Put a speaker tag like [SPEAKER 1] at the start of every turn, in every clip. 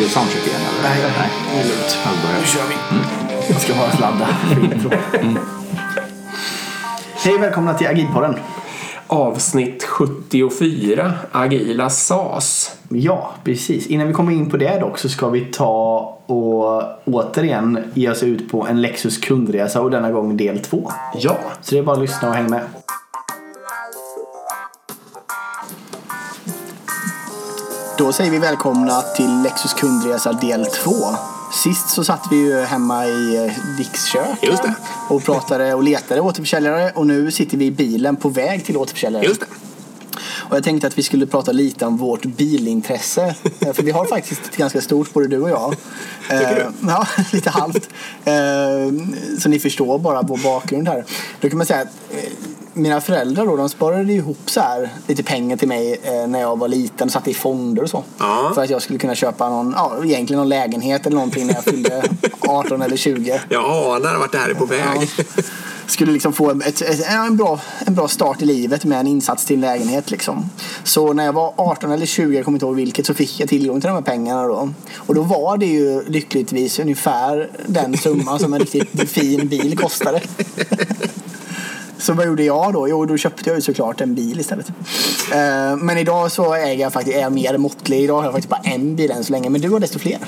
[SPEAKER 1] Är du i- i soundcheck igen eller?
[SPEAKER 2] Nej, nej, det är lugnt. Nu
[SPEAKER 1] vi.
[SPEAKER 2] kör vi. Jag ska bara sladda intro. Hej välkomna till Agilpodden.
[SPEAKER 3] Avsnitt 74, Agila SAS.
[SPEAKER 2] Ja, precis. Innan vi kommer in på det dock så ska vi ta och återigen ge oss ut på en Lexus kundresa och denna gång del två.
[SPEAKER 3] Ja,
[SPEAKER 2] Så det är bara att lyssna och hänga med. Då säger vi välkomna till Lexus kundresa del 2. Sist så satt vi ju hemma i eh, Dicks kök
[SPEAKER 3] Just det.
[SPEAKER 2] och pratade och letade återförsäljare och nu sitter vi i bilen på väg till återförsäljare.
[SPEAKER 3] just det.
[SPEAKER 2] Och jag tänkte att vi skulle prata lite om vårt bilintresse. Eh, För vi har faktiskt ett ganska stort, både du och jag.
[SPEAKER 3] Tycker du?
[SPEAKER 2] Eh, Ja, lite halvt. Eh, Så ni förstår bara vår bakgrund här. Då kan man säga att mina föräldrar då, de sparade ihop så här lite pengar till mig eh, när jag var liten och satte i fonder och så.
[SPEAKER 3] Ja.
[SPEAKER 2] För att jag skulle kunna köpa någon, ja, egentligen någon lägenhet eller någonting när jag fyllde 18 eller 20.
[SPEAKER 3] Jag anar vart det här är på väg.
[SPEAKER 2] Ja. Skulle liksom få ett, ett, en, bra, en bra start i livet med en insats till lägenhet. Liksom. Så när jag var 18 eller 20, jag kommer inte ihåg vilket, så fick jag tillgång till de här pengarna. Då. Och då var det ju lyckligtvis ungefär den summa som en riktigt fin bil kostade. Så vad gjorde jag då? Jo, då köpte jag ju såklart en bil istället. Eh, men idag så äger jag faktiskt, är jag mer måttlig. Idag har jag faktiskt bara en bil än så länge. Men du har desto fler.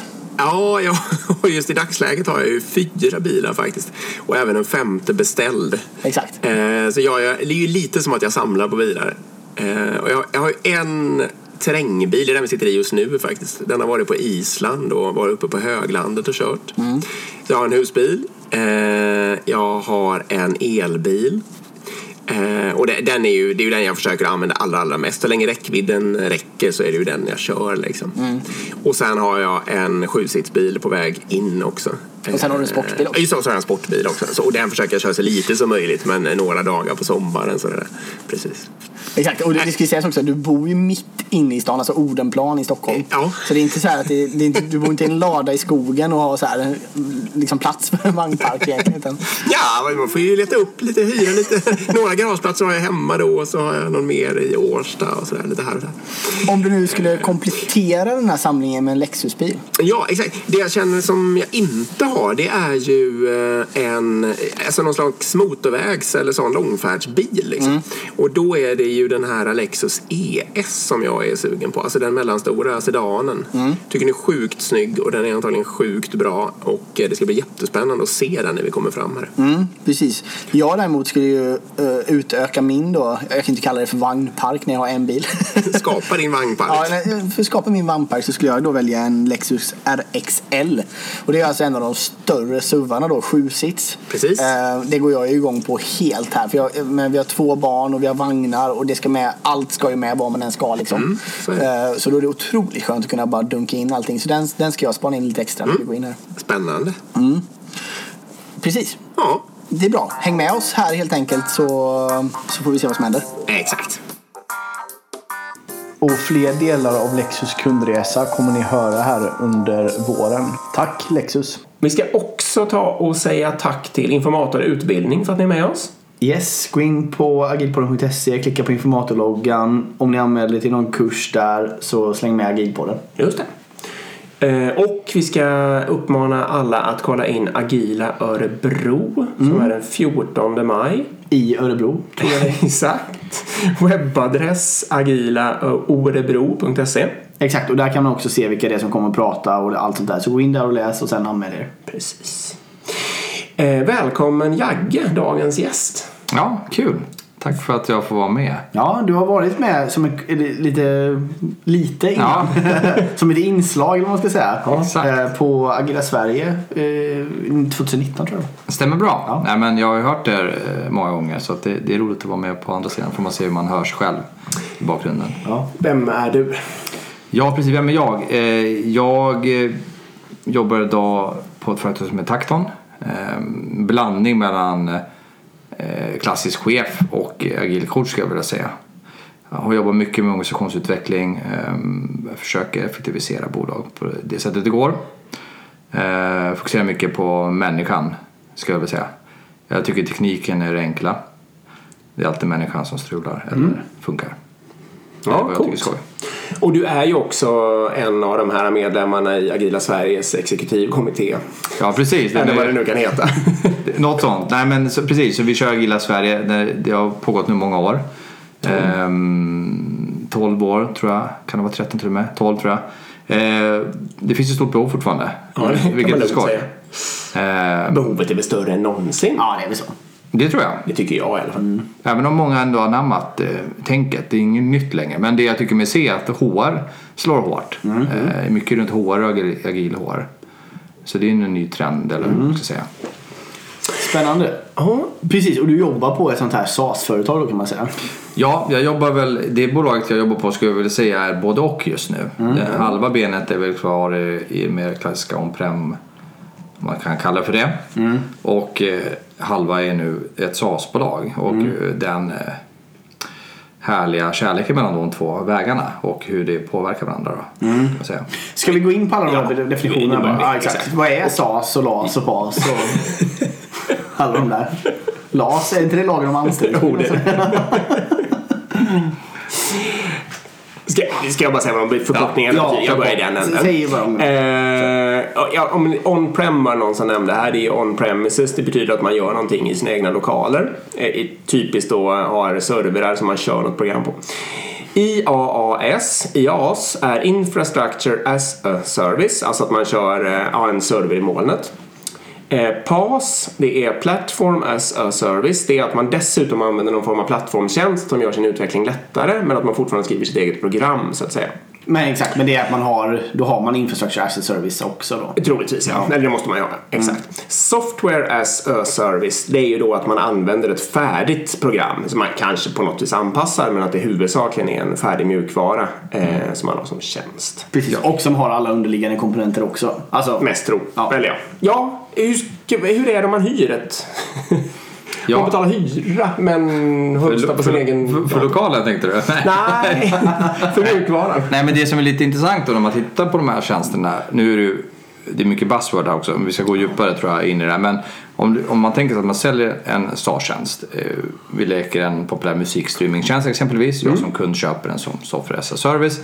[SPEAKER 3] Ja, ja, och just i dagsläget har jag ju fyra bilar faktiskt. Och även en femte beställd.
[SPEAKER 2] Exakt.
[SPEAKER 3] Eh, så jag, jag, det är ju lite som att jag samlar på bilar. Eh, och jag, jag har ju en terrängbil, det är den vi sitter i just nu faktiskt. Den har varit på Island och varit uppe på höglandet och kört. Så jag har en husbil. Eh, jag har en elbil. Eh, och det, den är ju, det är ju den jag försöker använda allra, allra mest. Så länge räckvidden räcker så är det ju den jag kör. Liksom. Och sen har jag en sjusitsbil på väg in också.
[SPEAKER 2] Och sen har du en sportbil också.
[SPEAKER 3] Just det, och så har jag en sportbil också. Så, och den försöker jag köra så lite som möjligt, men några dagar på sommaren. Så där. Precis.
[SPEAKER 2] Exakt, och det, det ska sägas också du bor ju mitt inne i stan, alltså Odenplan i Stockholm.
[SPEAKER 3] Ja.
[SPEAKER 2] Så det är inte så att det, det inte, du bor inte i en lada i skogen och har så här, liksom plats för en vagnpark egentligen.
[SPEAKER 3] Ja, man får ju leta upp lite, hyra lite. Några garageplatser har jag hemma då och så har jag någon mer i Årsta och sådär. Lite här och där.
[SPEAKER 2] om du nu skulle komplettera den här samlingen med en Lexusbil.
[SPEAKER 3] Ja, exakt. Det jag känner som jag inte har det är ju eh, en, alltså någon slags motorvägs eller sån långfärdsbil. Liksom. Och då är det ju den här Lexus ES som jag är sugen på. Alltså den mellanstora sedanen. Tycker den är sjukt snygg och den är antagligen sjukt bra. Och eh, det ska bli jättespännande att se den när vi kommer fram här.
[SPEAKER 2] Mm, precis. Jag däremot skulle ju eh, utöka min då, jag kan inte kalla det för vagnpark när jag har en bil.
[SPEAKER 3] Skapa din vagnpark.
[SPEAKER 2] Ja, för att skapa min vagnpark så skulle jag då välja en Lexus RXL. Och det är alltså en av de större SUVarna då, sju-sits.
[SPEAKER 3] Precis.
[SPEAKER 2] Eh, det går jag igång på helt här. För jag, men vi har två barn och vi har vagnar och det ska med, allt ska ju med vad man än ska liksom.
[SPEAKER 3] Mm, så.
[SPEAKER 2] Eh, så då är det otroligt skönt att kunna bara dunka in allting. Så den, den ska jag spana in lite extra
[SPEAKER 3] Mm.
[SPEAKER 2] när vi går in här.
[SPEAKER 3] Spännande.
[SPEAKER 2] Precis.
[SPEAKER 3] Ja,
[SPEAKER 2] Det är bra. Häng med oss här helt enkelt så, så får vi se vad som händer.
[SPEAKER 3] exakt.
[SPEAKER 2] Och fler delar av Lexus kundresa kommer ni höra här under våren. Tack Lexus!
[SPEAKER 3] Vi ska också ta och säga tack till Informator Utbildning för att ni är med oss.
[SPEAKER 2] Yes, gå in på agilpodden.se, klicka på informatorloggan. Om ni anmäler er till någon kurs där så släng med agilpodden.
[SPEAKER 3] Just det. Eh, Och vi ska uppmana alla att kolla in Agila Örebro som är den 14 maj.
[SPEAKER 2] I Örebro.
[SPEAKER 3] Exakt. Webbadress agilaorebro.se.
[SPEAKER 2] Exakt, och där kan man också se vilka det är som kommer att prata och allt sånt där. Så gå in där och läs och sen anmäl er.
[SPEAKER 3] Precis. Eh, välkommen Jagge, dagens gäst.
[SPEAKER 1] Ja, kul. Tack för att jag får vara med.
[SPEAKER 2] Ja, du har varit med som en, lite, lite innan. som ett inslag eller vad man ska säga.
[SPEAKER 1] exakt.
[SPEAKER 2] Eh, på Agila Sverige eh, 2019 tror jag.
[SPEAKER 1] Stämmer bra.
[SPEAKER 2] Ja.
[SPEAKER 1] Nej, men jag har ju hört det eh, många gånger så det, det är roligt att vara med på andra sidan. får man se hur man hörs själv i bakgrunden.
[SPEAKER 2] Ja.
[SPEAKER 3] Vem är du?
[SPEAKER 1] Ja, precis. Vem är jag? Eh, jag eh, jobbar idag på ett företag som heter Takton. Eh, blandning mellan eh, klassisk chef och agil coach skulle jag vilja säga. Jag har jobbat mycket med organisationsutveckling. Eh, försöker effektivisera bolag på det sättet det går. Eh, fokuserar mycket på människan skulle jag vilja säga. Jag tycker tekniken är det enkla. Det är alltid människan som strular eller funkar. Det är
[SPEAKER 3] Ja,
[SPEAKER 1] vad jag
[SPEAKER 3] coolt.
[SPEAKER 1] tycker är skoj.
[SPEAKER 3] Och du är ju också en av de här medlemmarna i Agila Sveriges exekutivkommitté.
[SPEAKER 1] Ja, precis.
[SPEAKER 3] Eller vad det nu kan heta.
[SPEAKER 1] Något sånt. Nej, men så, precis. Så vi kör Agila Sverige. Det, har pågått nu många år. Ehm, 12 år tror jag. Kan det vara 13 till och med? 12 tror jag. Ehm, det finns ett stort behov fortfarande.
[SPEAKER 3] Ja, det kan man
[SPEAKER 1] vilket är
[SPEAKER 3] lugnt
[SPEAKER 1] skoj.
[SPEAKER 3] säga.
[SPEAKER 1] Ehm,
[SPEAKER 3] Behovet är väl större än någonsin?
[SPEAKER 4] Ja, det är väl så.
[SPEAKER 1] Det tror jag.
[SPEAKER 3] Det tycker jag i alla fall.
[SPEAKER 1] Även om många ändå har anammat eh, tänket. Det är inget nytt längre. Men det jag tycker mig se är att HR slår hårt. Eh, mycket runt HR och agil, agil HR. Så det är en ny trend eller man ska säga.
[SPEAKER 4] Spännande.
[SPEAKER 3] Ja.
[SPEAKER 4] Precis, och du jobbar på ett sånt här SaaS-företag då kan man säga.
[SPEAKER 1] Ja, jag jobbar väl, det bolaget jag jobbar på skulle jag vilja säga är både och just nu. Det halva benet är väl kvar i, i mer klassiska on-prem, man kan kalla det för det. Och eh, halva är nu ett SaaS-bolag och eh, den eh, härliga kärleken mellan de två vägarna och hur det påverkar varandra. Då, säga.
[SPEAKER 4] Ska vi gå in på alla de här
[SPEAKER 3] Ja,
[SPEAKER 4] definitionerna? Ja,
[SPEAKER 3] exakt.
[SPEAKER 4] exakt. Vad är SAS och LAS och PAS och alla de där? LAS, är inte det lagen om anställning?
[SPEAKER 3] Jo, det Ska, ska jag bara säga vad de förkortningarna
[SPEAKER 4] Ja,
[SPEAKER 3] betyder? Jag börjar i den änden.
[SPEAKER 4] Säg vad de...
[SPEAKER 3] Eh, ja, on-prem var någon som nämnde här. Det är on-premises. Det betyder att man gör någonting i sina egna lokaler. Eh, typiskt då har servrar som man kör något program på. IaaS, IaaS är Infrastructure as a Service, alltså att man kör eh, en server i molnet. Eh, PaaS, det är Platform as a Service. Det är att man dessutom använder någon form av plattformstjänst som gör sin utveckling lättare men att man fortfarande skriver sitt eget program så att säga.
[SPEAKER 4] Men exakt, men det är att man har, då har man infrastructure as a service också då.
[SPEAKER 3] Troligtvis ja. Eller det måste man göra. Exakt. Software as a service. Det är ju då att man använder ett färdigt program som man kanske på något vis anpassar men att det huvudsakligen är en färdig mjukvara eh, som man har som tjänst.
[SPEAKER 4] Precis, och som har alla underliggande komponenter också. Alltså,
[SPEAKER 3] Mest tro.
[SPEAKER 4] Ja.
[SPEAKER 3] Eller ja. Ja, hur, hur är det om man hyr ett?
[SPEAKER 1] Ja.
[SPEAKER 3] Man betalar hyra men hostar på sin egen...
[SPEAKER 1] för, för lokalen tänkte du?
[SPEAKER 3] Nej, för mjukvaran.
[SPEAKER 1] Nej men det som är lite intressant då när man tittar på de här tjänsterna. Nu är det ju det är mycket buzzword här också. Men vi ska gå djupare tror jag in i det här. Men om, om man tänker sig att man säljer en SaaS-tjänst. Eh, vi leker en populär musikstreamingtjänst exempelvis. Jag som kund köper den som software as a service.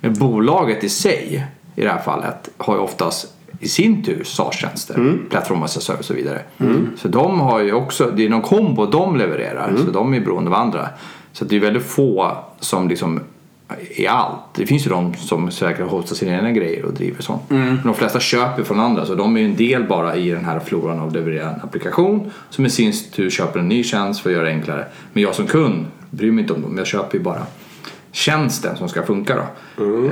[SPEAKER 1] Men bolaget i sig i det här fallet har ju oftast i sin tur SaaS-tjänster, plattform as a service och så vidare. Så de har ju också, det är någon kombo de levererar, så de är beroende av andra. Så det är väldigt få som liksom är allt. Det finns ju de som säkert hostar sina egna grejer och driver sånt. Men de flesta köper från andra så de är ju en del bara i den här floran av leverera en applikation som i sin tur köper en ny tjänst för att göra det enklare. Men jag som kund bryr mig inte om dem, jag köper ju bara tjänsten som ska funka då.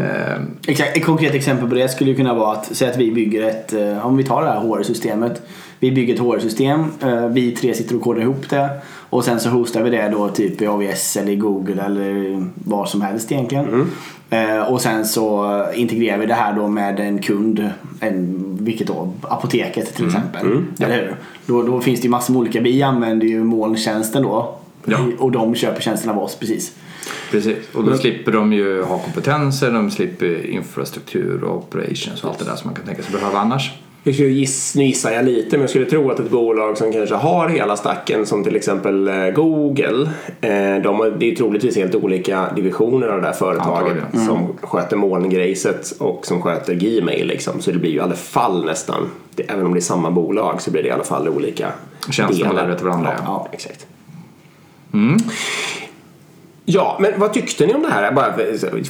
[SPEAKER 1] Eh,
[SPEAKER 4] Exakt, ett konkret exempel på det skulle kunna vara att säga att vi bygger ett, eh, om vi tar det här HR-systemet. Vi bygger ett HR-system, eh, vi tre sitter och kodar ihop det och sen så hostar vi det då typ i AWS eller i Google eller var som helst egentligen. Eh, Och sen så integrerar vi det här då med en kund, en, vilket då? Apoteket till exempel. Eller hur? Då, då finns det ju massor med olika, vi använder ju molntjänsten då.
[SPEAKER 1] Ja.
[SPEAKER 4] Och de köper tjänsten av oss precis.
[SPEAKER 1] Precis, och då slipper de ju ha kompetenser, de slipper infrastruktur och operations och allt det där som man kan tänka sig behöva annars.
[SPEAKER 3] Jag skulle giss, nu gissar jag lite men jag skulle tro att ett bolag som kanske har hela stacken som till exempel eh, Google. Eh, de har, det är troligtvis helt olika divisioner av det där företaget
[SPEAKER 1] Antagligen.
[SPEAKER 3] som sköter molngrejset och som sköter Gmail liksom. Så det blir ju i alla fall nästan, även om det är samma bolag så blir det i alla fall olika
[SPEAKER 1] Tjänster man levererar till varandra,
[SPEAKER 3] Ja,
[SPEAKER 1] ja.
[SPEAKER 3] exakt. Ja, men vad tyckte ni om det här? Jag bara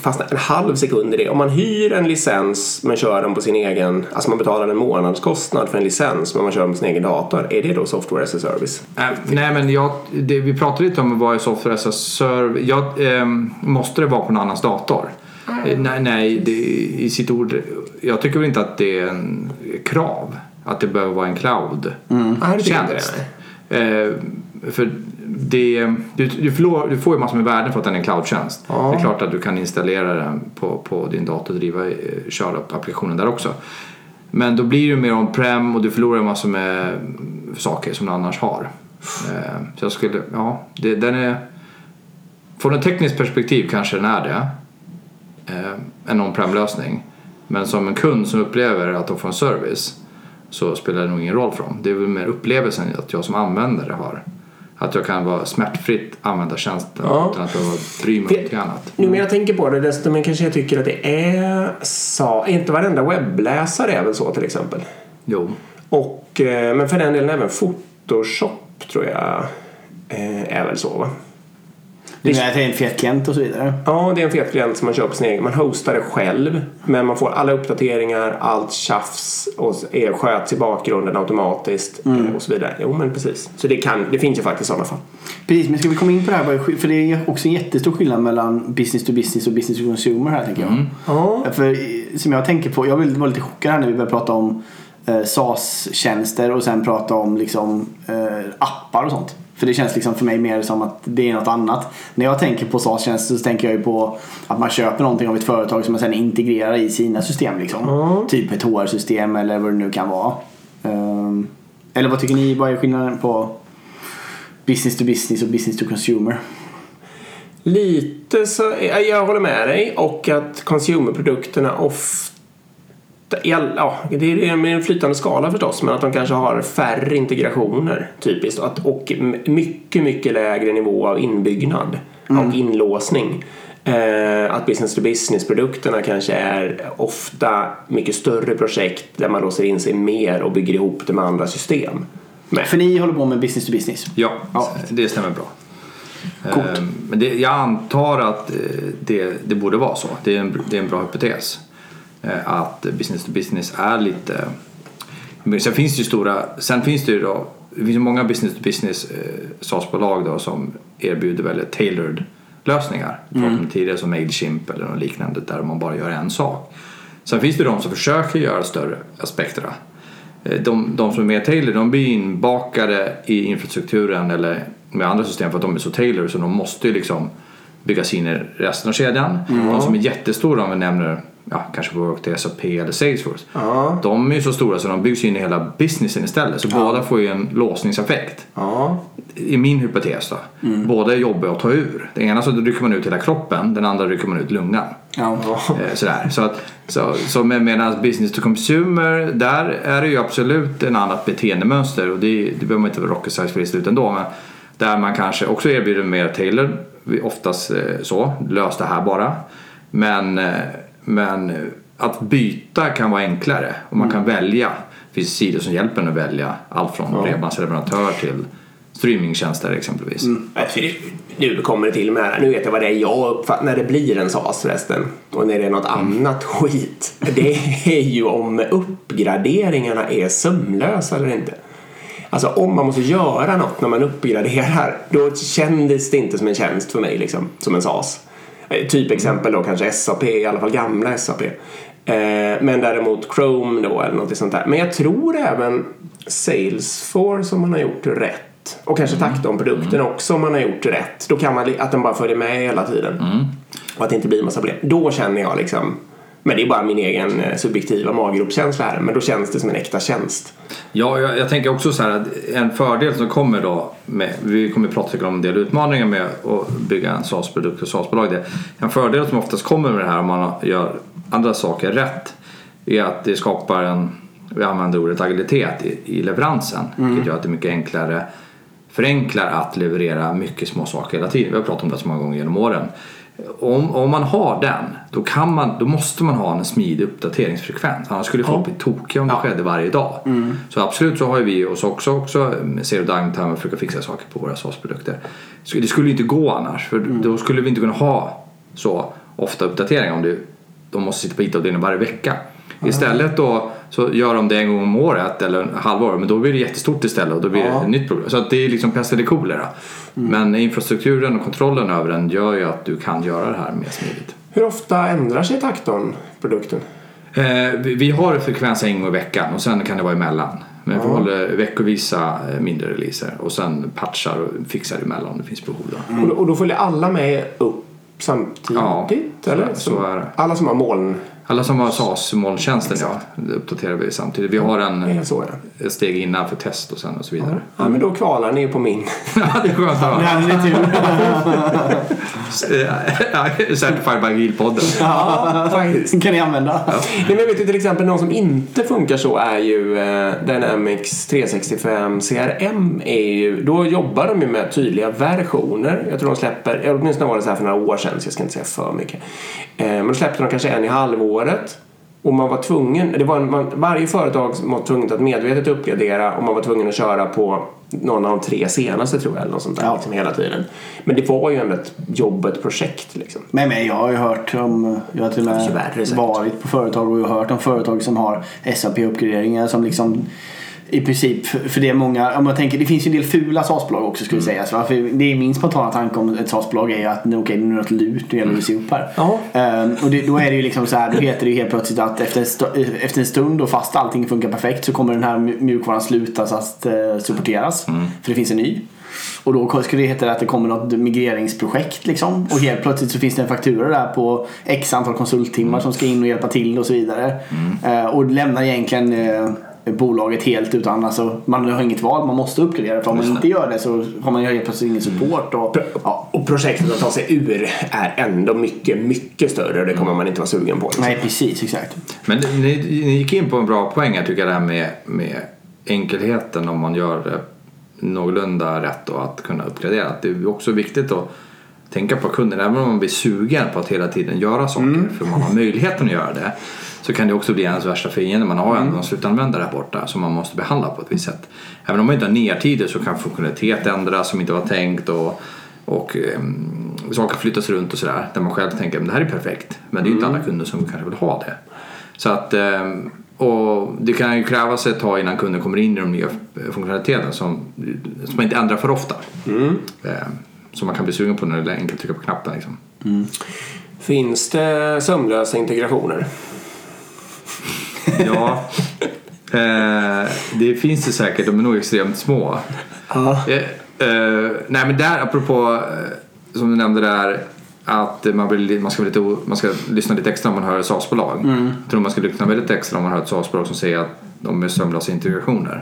[SPEAKER 3] fastna en halv sekund i det. Om man hyr en licens men kör den på sin egen, alltså man betalar en månadskostnad för en licens men man kör den på sin egen dator. Är det då software as a service?
[SPEAKER 1] Äh, nej men jag, det, vi pratade lite om vad är software as a service. Jag, ehm, måste det vara på någon annans dator? Eh, nej, nej det, i sitt ord. Jag tycker väl inte att det är en krav. Att det behöver vara en cloud
[SPEAKER 3] det tycker jag inte
[SPEAKER 1] tjänst. Eh, för det, du, du, får, du får ju massor med värden för att den är en cloudtjänst.
[SPEAKER 3] Ja.
[SPEAKER 1] Det är klart att du kan installera den på, på din dator och driva, eh, köra applikationen där också. Men då blir det mer on-prem och du förlorar massor med saker som du annars har. Eh, Så jag skulle, ja, det, den är... Från ett tekniskt perspektiv kanske den är det. Eh, En on-prem lösning. Men som en kund som upplever att de får en service så spelar det nog ingen roll för dem. Det är väl mer upplevelsen att jag som användare har Att jag kan vara smärtfritt använda tjänsten
[SPEAKER 3] Ja.
[SPEAKER 1] utan att behöva bry mig om någonting annat.
[SPEAKER 3] Nu när jag tänker på det desto mer kanske jag tycker att det är så. Inte varenda webbläsare är väl så till exempel.
[SPEAKER 1] Jo.
[SPEAKER 3] Och, eh, men för den delen även Photoshop tror jag eh, är väl så va?
[SPEAKER 2] Det är en fet klient och så vidare.
[SPEAKER 3] Ja, det är en fet klient som man köper sin egen. Man hostar det själv. Men man får alla uppdateringar, allt tjafs och är, sköts i bakgrunden automatiskt eh, och så vidare. Jo, men precis. Så det, kan, det finns ju faktiskt sådana fall.
[SPEAKER 2] Precis, men ska vi komma in på det här? För det är också en jättestor skillnad mellan business to business och business to consumer här tänker jag.
[SPEAKER 3] Ja.
[SPEAKER 2] För som jag tänker på, jag vara lite chockad här när vi börjar prata om eh, SaaS-tjänster och sen prata om liksom, eh, appar och sånt. För det känns liksom för mig mer som att det är något annat. När jag tänker på SaaS-tjänster så tänker jag ju på att man köper någonting av ett företag som man sen integrerar i sina system. Liksom. Typ ett HR-system eller vad det nu kan vara. Ehm, eller vad tycker ni? Vad är skillnaden på business to business och business to consumer?
[SPEAKER 3] Lite så, ja, jag håller med dig och att consumerprodukterna ofta ja, det är med en flytande skala förstås, men att de kanske har färre integrationer typiskt och, att, och mycket, mycket lägre nivå av inbyggnad och inlåsning. Eh, att business to business-produkterna kanske är ofta mycket större projekt där man låser in sig mer och bygger ihop det med andra system. Men,
[SPEAKER 2] För ni håller på med business to business.
[SPEAKER 1] Ja,
[SPEAKER 2] Ja.
[SPEAKER 1] det stämmer bra.
[SPEAKER 2] Coolt.
[SPEAKER 1] Ehm, Men det, jag antar att eh, det, det borde vara så. Det är en, det är en bra hypotes. Eh, Att business to business är lite... Men sen finns det ju stora... Sen finns det ju då... Det finns många business to business eh, SaaS-bolag då som erbjuder väldigt tailored lösningar. Om tidigare som Mailchimp eller något liknande där man bara gör en sak. Sen finns det de som försöker göra större aspekter. Eh, De, de som är mer tailored de blir inbakade i infrastrukturen eller med andra system för att de är så tailored så de måste ju liksom byggas in i resten av kedjan. De som är jättestora om vi nämner ja, kanske Workday, SAP eller Salesforce.
[SPEAKER 3] Ja.
[SPEAKER 1] De är ju så stora så de byggs in i hela businessen istället. Så båda får ju en låsningseffekt.
[SPEAKER 3] ja,
[SPEAKER 1] I min hypotes då. Båda är jobbiga att ta ur. Den ena så rycker man ut hela kroppen, den andra rycker man ut lungan.
[SPEAKER 2] Ja.
[SPEAKER 1] Eh, Sådär. Så, att, så, så med, medan business to consumer, där är det ju absolut en annat beteendemönster och det, det behöver man inte vara rocket science för i slutet ändå. Men där man kanske också erbjuder mer tailor, oftast eh, så, lös det här bara. Men, eh, men eh, att byta kan vara enklare och man kan välja. Det finns sidor som hjälper en att välja allt från bredbandsleverantör till streamingtjänster exempelvis.
[SPEAKER 3] Det- Nu kommer det till med det här. Nu vet jag vad det är jag uppfattar när det blir en SAS förresten. Och när det är något annat skit. Det är ju om uppgraderingarna är sömlösa eller inte. Alltså om man måste göra något när man uppgraderar då kändes det inte som en tjänst för mig liksom. Som en SAS. Eh, Typ exempel då kanske SAP, i alla fall gamla SAP. Eh, men däremot Chrome då eller något sånt där. Men jag tror även Salesforce om man har gjort rätt. Och kanske Tacton-produkten också om man har gjort rätt. Då kan man att den bara följer med hela tiden. Och att det inte blir massa problem. Då känner jag liksom men det är bara min egen eh, subjektiva maggropskänsla här. Men då känns det som en äkta tjänst.
[SPEAKER 1] Ja, jag, jag tänker också så här att en fördel som kommer då med, vi kommer att prata om en del utmaningar med att bygga en SaaS-produkt och SaaS-bolag. Det- En fördel som oftast kommer med det här om man gör andra saker rätt är att det skapar en, vi använder ordet agilitet i, i leveransen. Vilket gör att det är mycket enklare, förenklar att leverera mycket små saker hela tiden. Vi har pratat om det så många gånger genom åren. Om, om man har den, då, kan man, då måste man ha en smidig uppdateringsfrekvens. Annars skulle folk bli tokiga om det skedde varje dag. Så absolut så har vi oss också, också med zero downtime och försöka fixa saker på våra SaaS-produkter. Det skulle inte gå annars, för då skulle vi inte kunna ha så ofta uppdateringar om du, de måste sitta på IT-avdelningen varje vecka. Istället då så gör de det en gång om året eller en halvår men då blir det jättestort istället och då blir det ett nytt problem. Så att det är liksom pest eller kolera. Men infrastrukturen och kontrollen över den gör ju att du kan göra det här mer smidigt.
[SPEAKER 3] Hur ofta ändrar sig Tacton-produkten?
[SPEAKER 1] Eh, vi, vi har frekvens en gång i veckan och sen kan det vara emellan. Men vi håller veckovisa mindre releaser och sen patchar och fixar emellan om det finns behov. Då.
[SPEAKER 3] Och, då, och då följer alla med upp samtidigt?
[SPEAKER 1] Ja, så-
[SPEAKER 3] eller?
[SPEAKER 1] så är det.
[SPEAKER 3] Alla som har moln
[SPEAKER 1] Alla som har SAS-molntjänsten ja, det uppdaterar vi samtidigt. Vi har en,
[SPEAKER 3] så ja.
[SPEAKER 1] ett steg innan för test och sen och så vidare.
[SPEAKER 3] Ja, men då kvalar ni på min.
[SPEAKER 1] Ja, det är skönt.
[SPEAKER 4] Ja, det är tur.
[SPEAKER 1] Certified by Agilpodden.
[SPEAKER 3] Ja, faktiskt.
[SPEAKER 4] kan ni använda.
[SPEAKER 3] Nej, men vet ju till exempel någon som inte funkar så är ju eh, Dynamics 365 CRM. Är ju, då jobbar de ju med tydliga versioner. Jag tror de släpper, ja, åtminstone var det så här för några år sedan så jag ska inte säga för mycket. Eh, men då släppte de kanske en i halvåret. Och man var tvungen, det var en, man, varje företag var tvungen att medvetet uppgradera och man var tvungen att köra på någon av de tre senaste tror jag eller något sånt där
[SPEAKER 4] Ja.
[SPEAKER 3] liksom, hela tiden. Men det var ju ändå ett jobb, ett projekt liksom.
[SPEAKER 4] Men, men jag har ju hört om, jag har till och med varit på företag och jag har hört om företag som har SAP-uppgraderingar som liksom i princip, för det är många, om jag tänker, det finns ju en del fula SAS-bolag också skulle
[SPEAKER 3] Mm.
[SPEAKER 4] sägas. det är min spontana tanke om ett SAS-bolag är ju att nu, okej, är det något lurt, nu gäller det att se upp här.
[SPEAKER 3] Ja.
[SPEAKER 4] Ehm, och det, då är det ju liksom så här, då heter det ju helt plötsligt att efter en, st- efter en stund och fast allting funkar perfekt så kommer den här mj- mjukvaran sluta så att uh, supporteras. För det finns en ny. Och då skulle det heta att det kommer något migreringsprojekt liksom. Och helt plötsligt så finns det en faktura där på x antal konsulttimmar som ska in och hjälpa till och så vidare. Eh, och lämnar egentligen eh, bolaget helt utan, alltså man har inget val, man måste uppgradera. För om man inte gör det så har man ju helt plötsligt ingen support. Och, ja.
[SPEAKER 3] Och projektet att ta sig ur är ändå mycket, mycket större och det kommer man inte vara sugen på. Liksom.
[SPEAKER 4] Nej precis, exakt.
[SPEAKER 1] Men ni, ni gick in på en bra poäng här tycker jag det här med, med enkelheten om man gör det någorlunda rätt och att kunna uppgradera. Det är också viktigt att tänka på kunden. Även om man blir sugen på att hela tiden göra saker för man har möjligheten att göra det så kan det också bli ens värsta fiende. Man har ändå en slutanvändare här borta som man måste behandla på ett visst sätt. Även om man inte har nertider så kan funktionalitet ändras som inte var tänkt och, och um, saker flyttas runt och sådär. Där man själv tänker att det här är perfekt. Men det är ju inte alla kunder som kanske vill ha det. Så att, ehm, och det kan ju krävas ett tag innan kunden kommer in i de nya funktionaliteterna som, som man inte ändrar för ofta. Ehm, Som man kan bli sugen på när det är enkelt att trycka på knappen. Liksom.
[SPEAKER 3] Finns det sömlösa integrationer?
[SPEAKER 1] Ja, eh, det finns det säkert. De är nog extremt små. Eh, eh, nej men där apropå eh, som du nämnde där att man, blir, man, ska bli lite, man ska lyssna lite extra om man hör ett SAS-bolag. Jag tror man ska lyssna väldigt extra om man hör ett SAS-bolag som säger att de är sömlösa integrationer.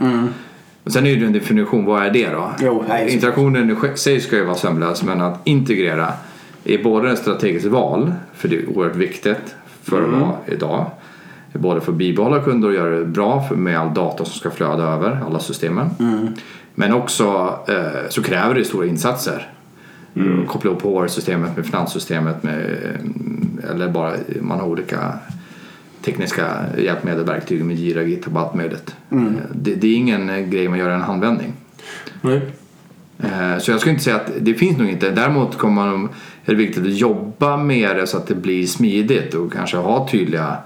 [SPEAKER 1] Men sen är det ju en definition, vad är det då?
[SPEAKER 4] Jo, nej,
[SPEAKER 1] Integrationen i sig ska ju vara sömlös men att integrera är både ett strategiskt val, för det är oerhört viktigt för att vara idag. Både för att bibehålla kunder och göra det bra med all data som ska flöda över alla systemen. Men också eh, så kräver det stora insatser. Koppla ihop HR-systemet med finanssystemet med, eh, eller bara man har olika tekniska hjälpmedel, verktyg med Jira, GitHub allt möjligt. Eh, Det, det är ingen eh, grej man gör i en handvändning.
[SPEAKER 3] Nej.
[SPEAKER 1] Eh, Så jag skulle inte säga att det finns nog inte. Däremot kommer man, är det viktigt att jobba med det så att det blir smidigt och kanske ha tydliga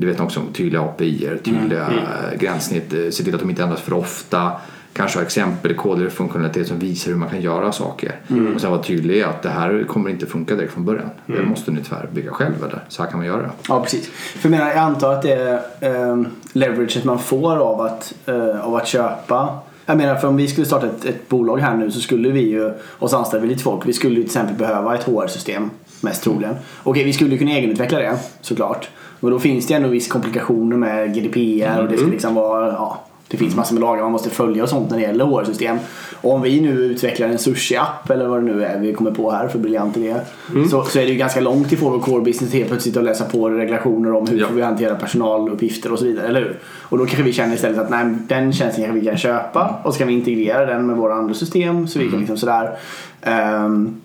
[SPEAKER 1] du vet också om tydliga API, tydliga eh, gränssnitt, eh, se till att de inte ändras för ofta. Kanske ha exempel, koder och funktionalitet som visar hur man kan göra saker. Och sen vara tydlig att det här kommer inte funka direkt från början. Det måste ni tyvärr bygga själv eller så här kan man göra det.
[SPEAKER 4] Ja, precis. För jag, menar, jag antar att det är eh, leveraget man får av att, eh, av att köpa. Jag menar, för om vi skulle starta ett, ett bolag här nu så skulle vi ju, och så anställer vi lite folk, vi skulle ju till exempel behöva ett HR-system. Mest troligen. Okej, vi skulle kunna egenutveckla det såklart. Men då finns det ändå viss komplikationer med GDPR och det ska liksom vara, ja, det finns massor med lagar man måste följa och sånt när det gäller HR-system. Och om vi nu utvecklar en sushi-app eller vad det nu är vi kommer på här för briljant idé. Så, så är det ju ganska långt ifrån vår core business helt plötsligt att läsa på regulationer om hur
[SPEAKER 1] Ja.
[SPEAKER 4] får vi hantera personaluppgifter och så vidare, eller hur? Och då kanske vi känner istället att nej, den tjänsten kanske vi kan köpa och så kan vi integrera den med våra andra system så vi kan liksom sådär. Ehm,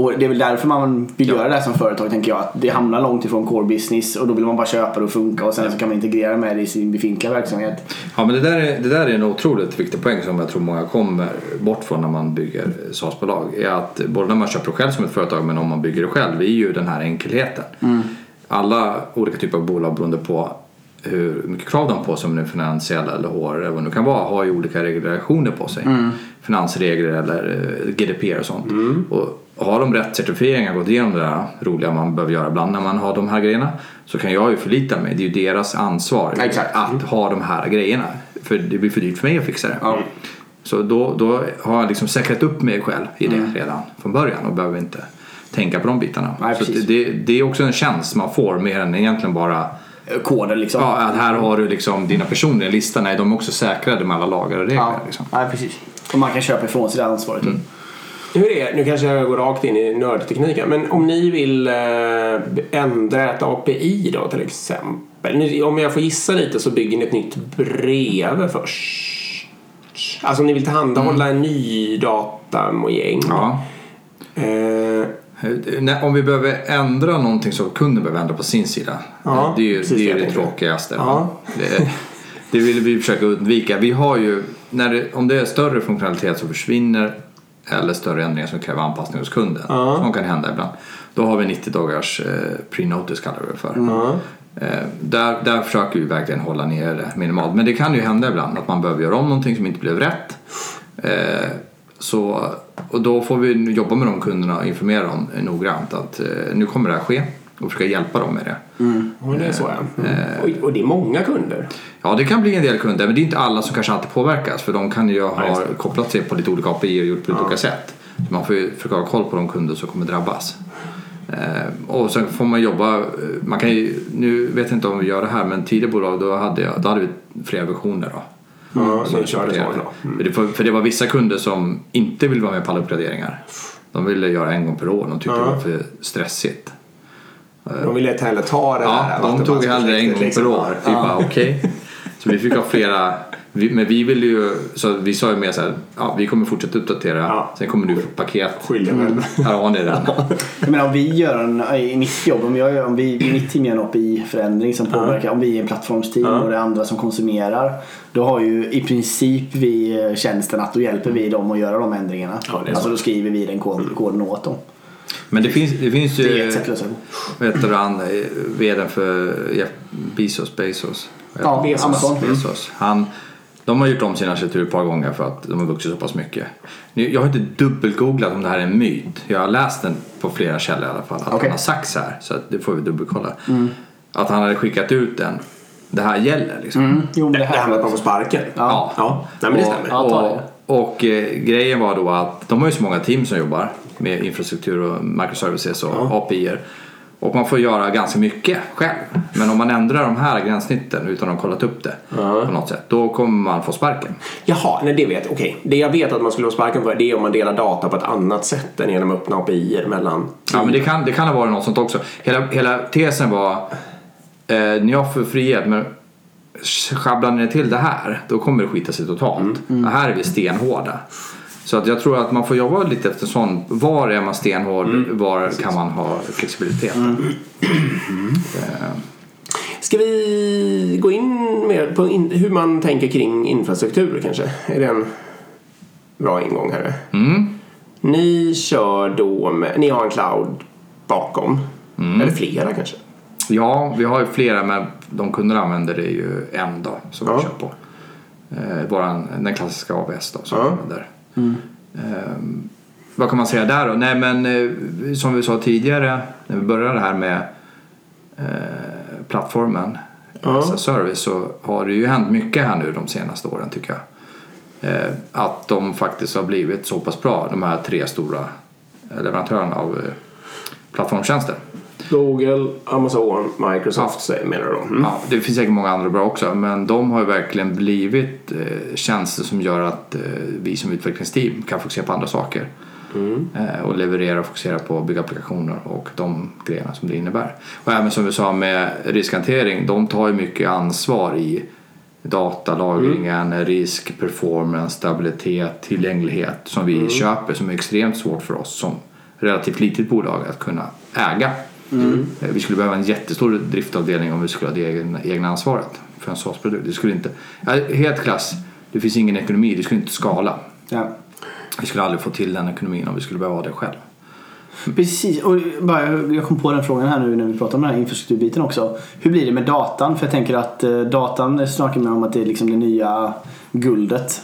[SPEAKER 4] och det är väl därför man vill göra det här som företag tänker jag. Att det hamnar långt ifrån core business och då vill man bara köpa det och funka och sen så kan man integrera med det i sin befintliga verksamhet.
[SPEAKER 1] Ja men det där, är, det där är en otroligt viktig poäng som jag tror många kommer bort från när man bygger SaaS-bolag. Är att både när man köper det själv som ett företag men om man bygger det själv är ju den här enkelheten. Alla olika typer av bolag beroende på hur mycket krav de har på sig om det är finansiella eller HR eller vad det nu kan vara har ju olika regulationer på sig. Finansregler eller eh, GDPR och sånt. Och har de rätt certifieringar, gått igenom det där roliga man behöver göra ibland när man har de här grejerna så kan jag ju förlita mig. Det är ju deras ansvar
[SPEAKER 4] Exakt.
[SPEAKER 1] att ha de här grejerna. För det blir för dyrt för mig att fixa det. Så då, då har jag liksom säkrat upp mig själv i det redan från början och behöver inte tänka på de bitarna.
[SPEAKER 4] Nej,
[SPEAKER 1] så det, det, är också en tjänst man får mer än egentligen bara
[SPEAKER 4] koder liksom.
[SPEAKER 1] Ja, att här har du liksom dina personer i listan. Nej, de är också säkrade med alla lagar och regler.
[SPEAKER 4] Ja,
[SPEAKER 1] Liksom.
[SPEAKER 4] Nej, precis. Och man kan köpa ifrån sig det ansvaret.
[SPEAKER 3] Hur är, nu kanske jag går rakt in i nördtekniken, men om ni vill eh, ändra ett API då till exempel. Om jag får gissa lite så bygger ni ett nytt brev först. Alltså om ni vill tillhandahålla en ny datamojäng.
[SPEAKER 1] Ja.
[SPEAKER 3] Eh,
[SPEAKER 1] Nej, Om vi behöver ändra någonting så kunden behöver ändra på sin sida.
[SPEAKER 3] Ja,
[SPEAKER 1] det är ju det, är
[SPEAKER 3] det
[SPEAKER 1] tråkigaste.
[SPEAKER 3] Ja.
[SPEAKER 1] Det, det vill vi försöka undvika. Vi har ju, när det, om det är större funktionalitet som försvinner eller större ändringar som kräver anpassning hos kunden, som kan hända ibland, då har vi 90 dagars eh, pre-notice kallar vi det för. Eh, där, där försöker vi verkligen hålla ner det minimalt. Men det kan ju hända ibland att man behöver göra om någonting som inte blev rätt. Eh, så, och då får vi jobba med de kunderna och informera dem noggrant att eh, nu kommer det här ske och försöka hjälpa dem med det.
[SPEAKER 3] och det är så ja. Mm. Och, och det är många kunder.
[SPEAKER 1] Ja, det kan bli en del kunder, men det är inte alla som kanske alltid påverkas för de kan ju ha
[SPEAKER 3] det.
[SPEAKER 1] kopplat sig på lite olika API och gjort på lite olika sätt. Så man får ju försöka ha koll på de kunder som kommer drabbas. Eh, och sen får man jobba, eh, man kan ju, nu vet jag inte om vi gör det här, men tidigare bolag då hade, jag, då hade vi flera versioner då.
[SPEAKER 3] Ja,
[SPEAKER 1] som
[SPEAKER 3] ni körde så. Mm.
[SPEAKER 1] För, det, för det var vissa kunder som inte ville vara med på alla uppgraderingar. De ville göra en gång per år, de tyckte det var för stressigt.
[SPEAKER 3] De ville inte heller ta det
[SPEAKER 1] Ja,
[SPEAKER 3] här
[SPEAKER 1] de tog hellre en gång
[SPEAKER 3] liksom.
[SPEAKER 1] per år. Vi bara okej. Så vi fick ha flera. Vi, men vi ville ju, så vi sa ju mer så här, ja, vi kommer fortsätta uppdatera.
[SPEAKER 3] Ja.
[SPEAKER 1] Sen kommer du få paket.
[SPEAKER 3] Skiljer väl.
[SPEAKER 1] Här har ni den.
[SPEAKER 4] Jag menar om vi gör en, i mitt jobb, om, jag, gör- om vi i mitt team gör en API-förändring som påverkar, om vi är en plattformsteam och det är andra som konsumerar. Då har ju i princip vi eh, tjänsten att då hjälper vi dem att göra de ändringarna.
[SPEAKER 3] Ja,
[SPEAKER 4] alltså
[SPEAKER 3] så.
[SPEAKER 4] då skriver vi den kod, koden åt dem.
[SPEAKER 1] Men det finns, det finns ju,
[SPEAKER 4] Det är ett sätt att lösa det.
[SPEAKER 1] vad heter han, eh, vdn för Jeff Bezos, Bezos.
[SPEAKER 4] Ja? Amazon.
[SPEAKER 1] Bezos. Han, de har gjort om sin arkitektur ett par gånger för att de har vuxit så pass mycket. Jag har inte dubbelgooglat om det här är en myt. Jag har läst den på flera källor i alla fall. Att
[SPEAKER 4] Okej.
[SPEAKER 1] han har sagt så här. Så det får vi dubbelkolla. Att han hade skickat ut den. Det här gäller liksom.
[SPEAKER 4] Mm. Jo, men det
[SPEAKER 3] Det här med att man får sparken.
[SPEAKER 1] Ja.
[SPEAKER 3] Ja, nej, men det stämmer.
[SPEAKER 4] Ja, det.
[SPEAKER 1] och, och eh, grejen var då att de har ju så många team som jobbar med infrastruktur och microservices och API-er. Och man får göra ganska mycket själv. Men om man ändrar de här gränssnitten utan att ha kollat upp det på något sätt. Då kommer man få sparken.
[SPEAKER 3] Jaha, nej det vet jag. Okej. Det jag vet att man skulle få sparken för det är om man delar data på ett annat sätt än genom öppna API mellan
[SPEAKER 1] Ja men det kan, det kan ha varit något sånt också. Hela, hela tesen var eh, ni har för frihet men sjabblar ni till det här då kommer det skita sig totalt. Och här är vi stenhårda. Så att jag tror att man får jobba lite efter sån. Var är man stenhård? Var kan man ha flexibilitet? Eh,
[SPEAKER 3] Ska vi gå in mer på in, hur man tänker kring infrastruktur kanske? Är det en bra ingång här?
[SPEAKER 1] Mm.
[SPEAKER 3] Ni kör då med, ni har en cloud bakom.
[SPEAKER 1] Mm.
[SPEAKER 3] Eller flera kanske?
[SPEAKER 1] Ja, vi har ju flera men de kunderna använder det ju en då som
[SPEAKER 3] Ja.
[SPEAKER 1] vi kör på. Eh, våran, den klassiska AWS då som
[SPEAKER 3] Ja.
[SPEAKER 1] vi använder. Ehm, vad kan man säga där då? Nej men eh, som vi sa tidigare när vi började här med eh, plattformen
[SPEAKER 3] Ja.
[SPEAKER 1] as a service så har det ju hänt mycket här nu de senaste åren tycker jag. Eh, att de faktiskt har blivit så pass bra de här tre stora leverantörerna av eh, plattformstjänster.
[SPEAKER 3] Google, Amazon, Microsoft säger menar då? Mm.
[SPEAKER 1] Ja, det finns säkert många andra bra också men de har ju verkligen blivit eh, tjänster som gör att eh, vi som utvecklingsteam kan fokusera på andra saker. Eh, och leverera och fokusera på att bygga applikationer och de grejerna som det innebär. Och även som vi sa med riskhantering, de tar ju mycket ansvar i datalagringen, risk, performance, stabilitet, tillgänglighet som vi köper som är extremt svårt för oss som relativt litet bolag att kunna äga. Eh, Vi skulle behöva en jättestor driftavdelning om vi skulle ha det egna, egna ansvaret för en SaaS-produkt. Det skulle inte, helt klass, det finns ingen ekonomi, det skulle inte skala.
[SPEAKER 4] Ja.
[SPEAKER 1] Vi skulle aldrig få till den ekonomin om vi skulle behöva ha det själv.
[SPEAKER 4] Precis, och bara, jag kom på den frågan här nu när vi pratar om den här infrastrukturbiten också. Hur blir det med datan? För jag tänker att eh, datan snackar man om att det är liksom det nya guldet.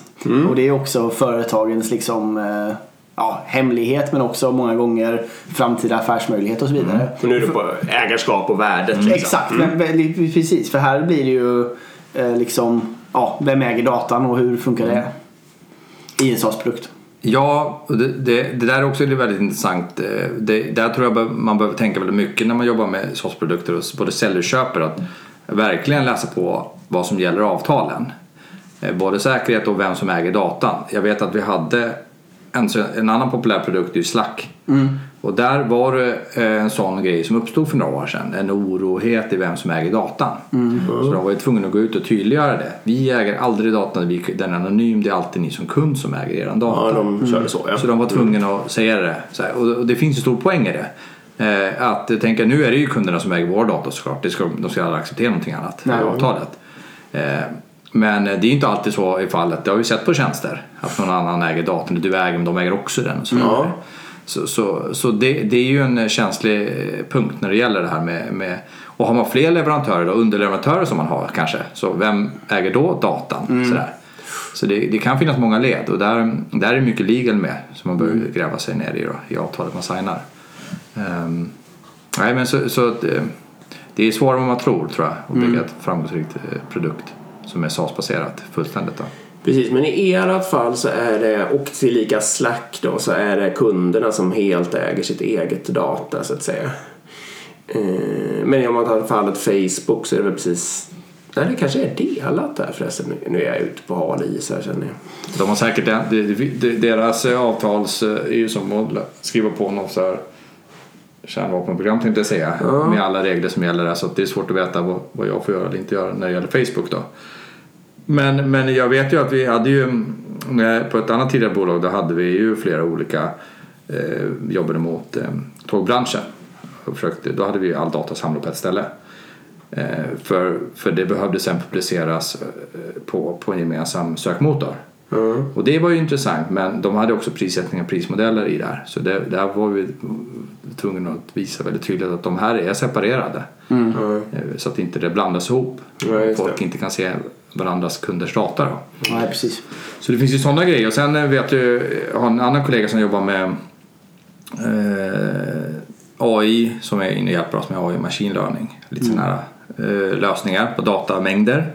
[SPEAKER 4] Och det är också företagens liksom, eh, ja, hemlighet men också många gånger framtida affärsmöjlighet och så vidare.
[SPEAKER 3] Och nu är det på ägarskap och värdet. Liksom.
[SPEAKER 4] Exakt, men, men, precis. För här blir det ju eh, liksom, ja, vem äger datan och hur funkar det i en SaaS-produkt?
[SPEAKER 1] Ja, och det, det, det där är också väldigt intressant. Eh, Det, där tror jag man behöver tänka väldigt mycket när man jobbar med SaaS-produkter och både säljer och köper. Att verkligen läsa på vad som gäller avtalen. Eh, Både säkerhet och vem som äger datan. Jag vet att vi hade en, en annan populär produkt, är ju Slack. Och där var det eh, en sån grej som uppstod för några år sedan. En orohet i vem som äger datan. Så de var ju tvungna att gå ut och tydliggöra det. Vi äger aldrig datan, vi- den är anonym. Det är alltid ni som kund som äger er data.
[SPEAKER 3] Ja, de körde så ja.
[SPEAKER 1] Så de var tvungna att säga det. Så här, och och det finns ju stor poäng i det. Eh, att eh, tänka, nu är det ju kunderna som äger vår data såklart. Det ska, de ska aldrig acceptera någonting annat
[SPEAKER 4] Nej.
[SPEAKER 1] i avtalet. Eh, men eh, det är ju inte alltid så i fallet. Det har vi sett på tjänster. Att någon annan äger datorn. Du äger men de äger också den. Och så.
[SPEAKER 3] Ja.
[SPEAKER 1] Så, så, så det, det är ju en känslig eh, punkt när det gäller det här med, med och har man fler leverantörer och underleverantörer som man har kanske. Så vem äger då datan? Sådär. Så det, det kan finnas många led och där, där är mycket legal med som man behöver gräva sig ner i då, i avtalet man signar. Ehm, nej men så, så eh, det är svårare än vad man tror tror jag att bygga ett framgångsrikt eh, produkt som är SAS-baserat fullständigt. Då.
[SPEAKER 3] Precis, men i ert fall så är det, och tillika Slack då, så är det kunderna som helt äger sitt eget data så att säga. Eh, Men om man tar fallet Facebook så är det väl precis Nej, det kanske är delat där förresten. Nu- Nu är jag ute på hal is här känner jag.
[SPEAKER 1] De har säkert, deras eh, avtals eh, är ju som att skriva på något så här kärnvapenprogram tänkte jag säga. Med alla regler som gäller där så det är svårt att veta vad jag får göra eller inte göra när det gäller Facebook då. Men, men jag vet ju att vi hade ju på ett annat tidigare bolag då hade vi ju flera olika eh, jobbade mot eh, tågbranschen. Och försökte, då hade vi all data samlad på ett ställe. Eh, för, för det behövde sen publiceras eh, på, på en gemensam sökmotor. Och det var ju intressant men de hade också prissättning och prismodeller i där. Så det, där var vi tvungna att visa väldigt tydligt att de här är separerade. Eh, Så att inte det blandas ihop.
[SPEAKER 3] Ja,
[SPEAKER 1] Folk
[SPEAKER 3] det.
[SPEAKER 1] inte kan se varandras kunders data. Då.
[SPEAKER 4] Nej, precis.
[SPEAKER 1] Så det finns ju sådana grejer. Och sen eh, vet du, jag har en annan kollega som jobbar med eh, AI som är inne och hjälper oss med AI och machine learning. Lite sådana här eh, lösningar på datamängder.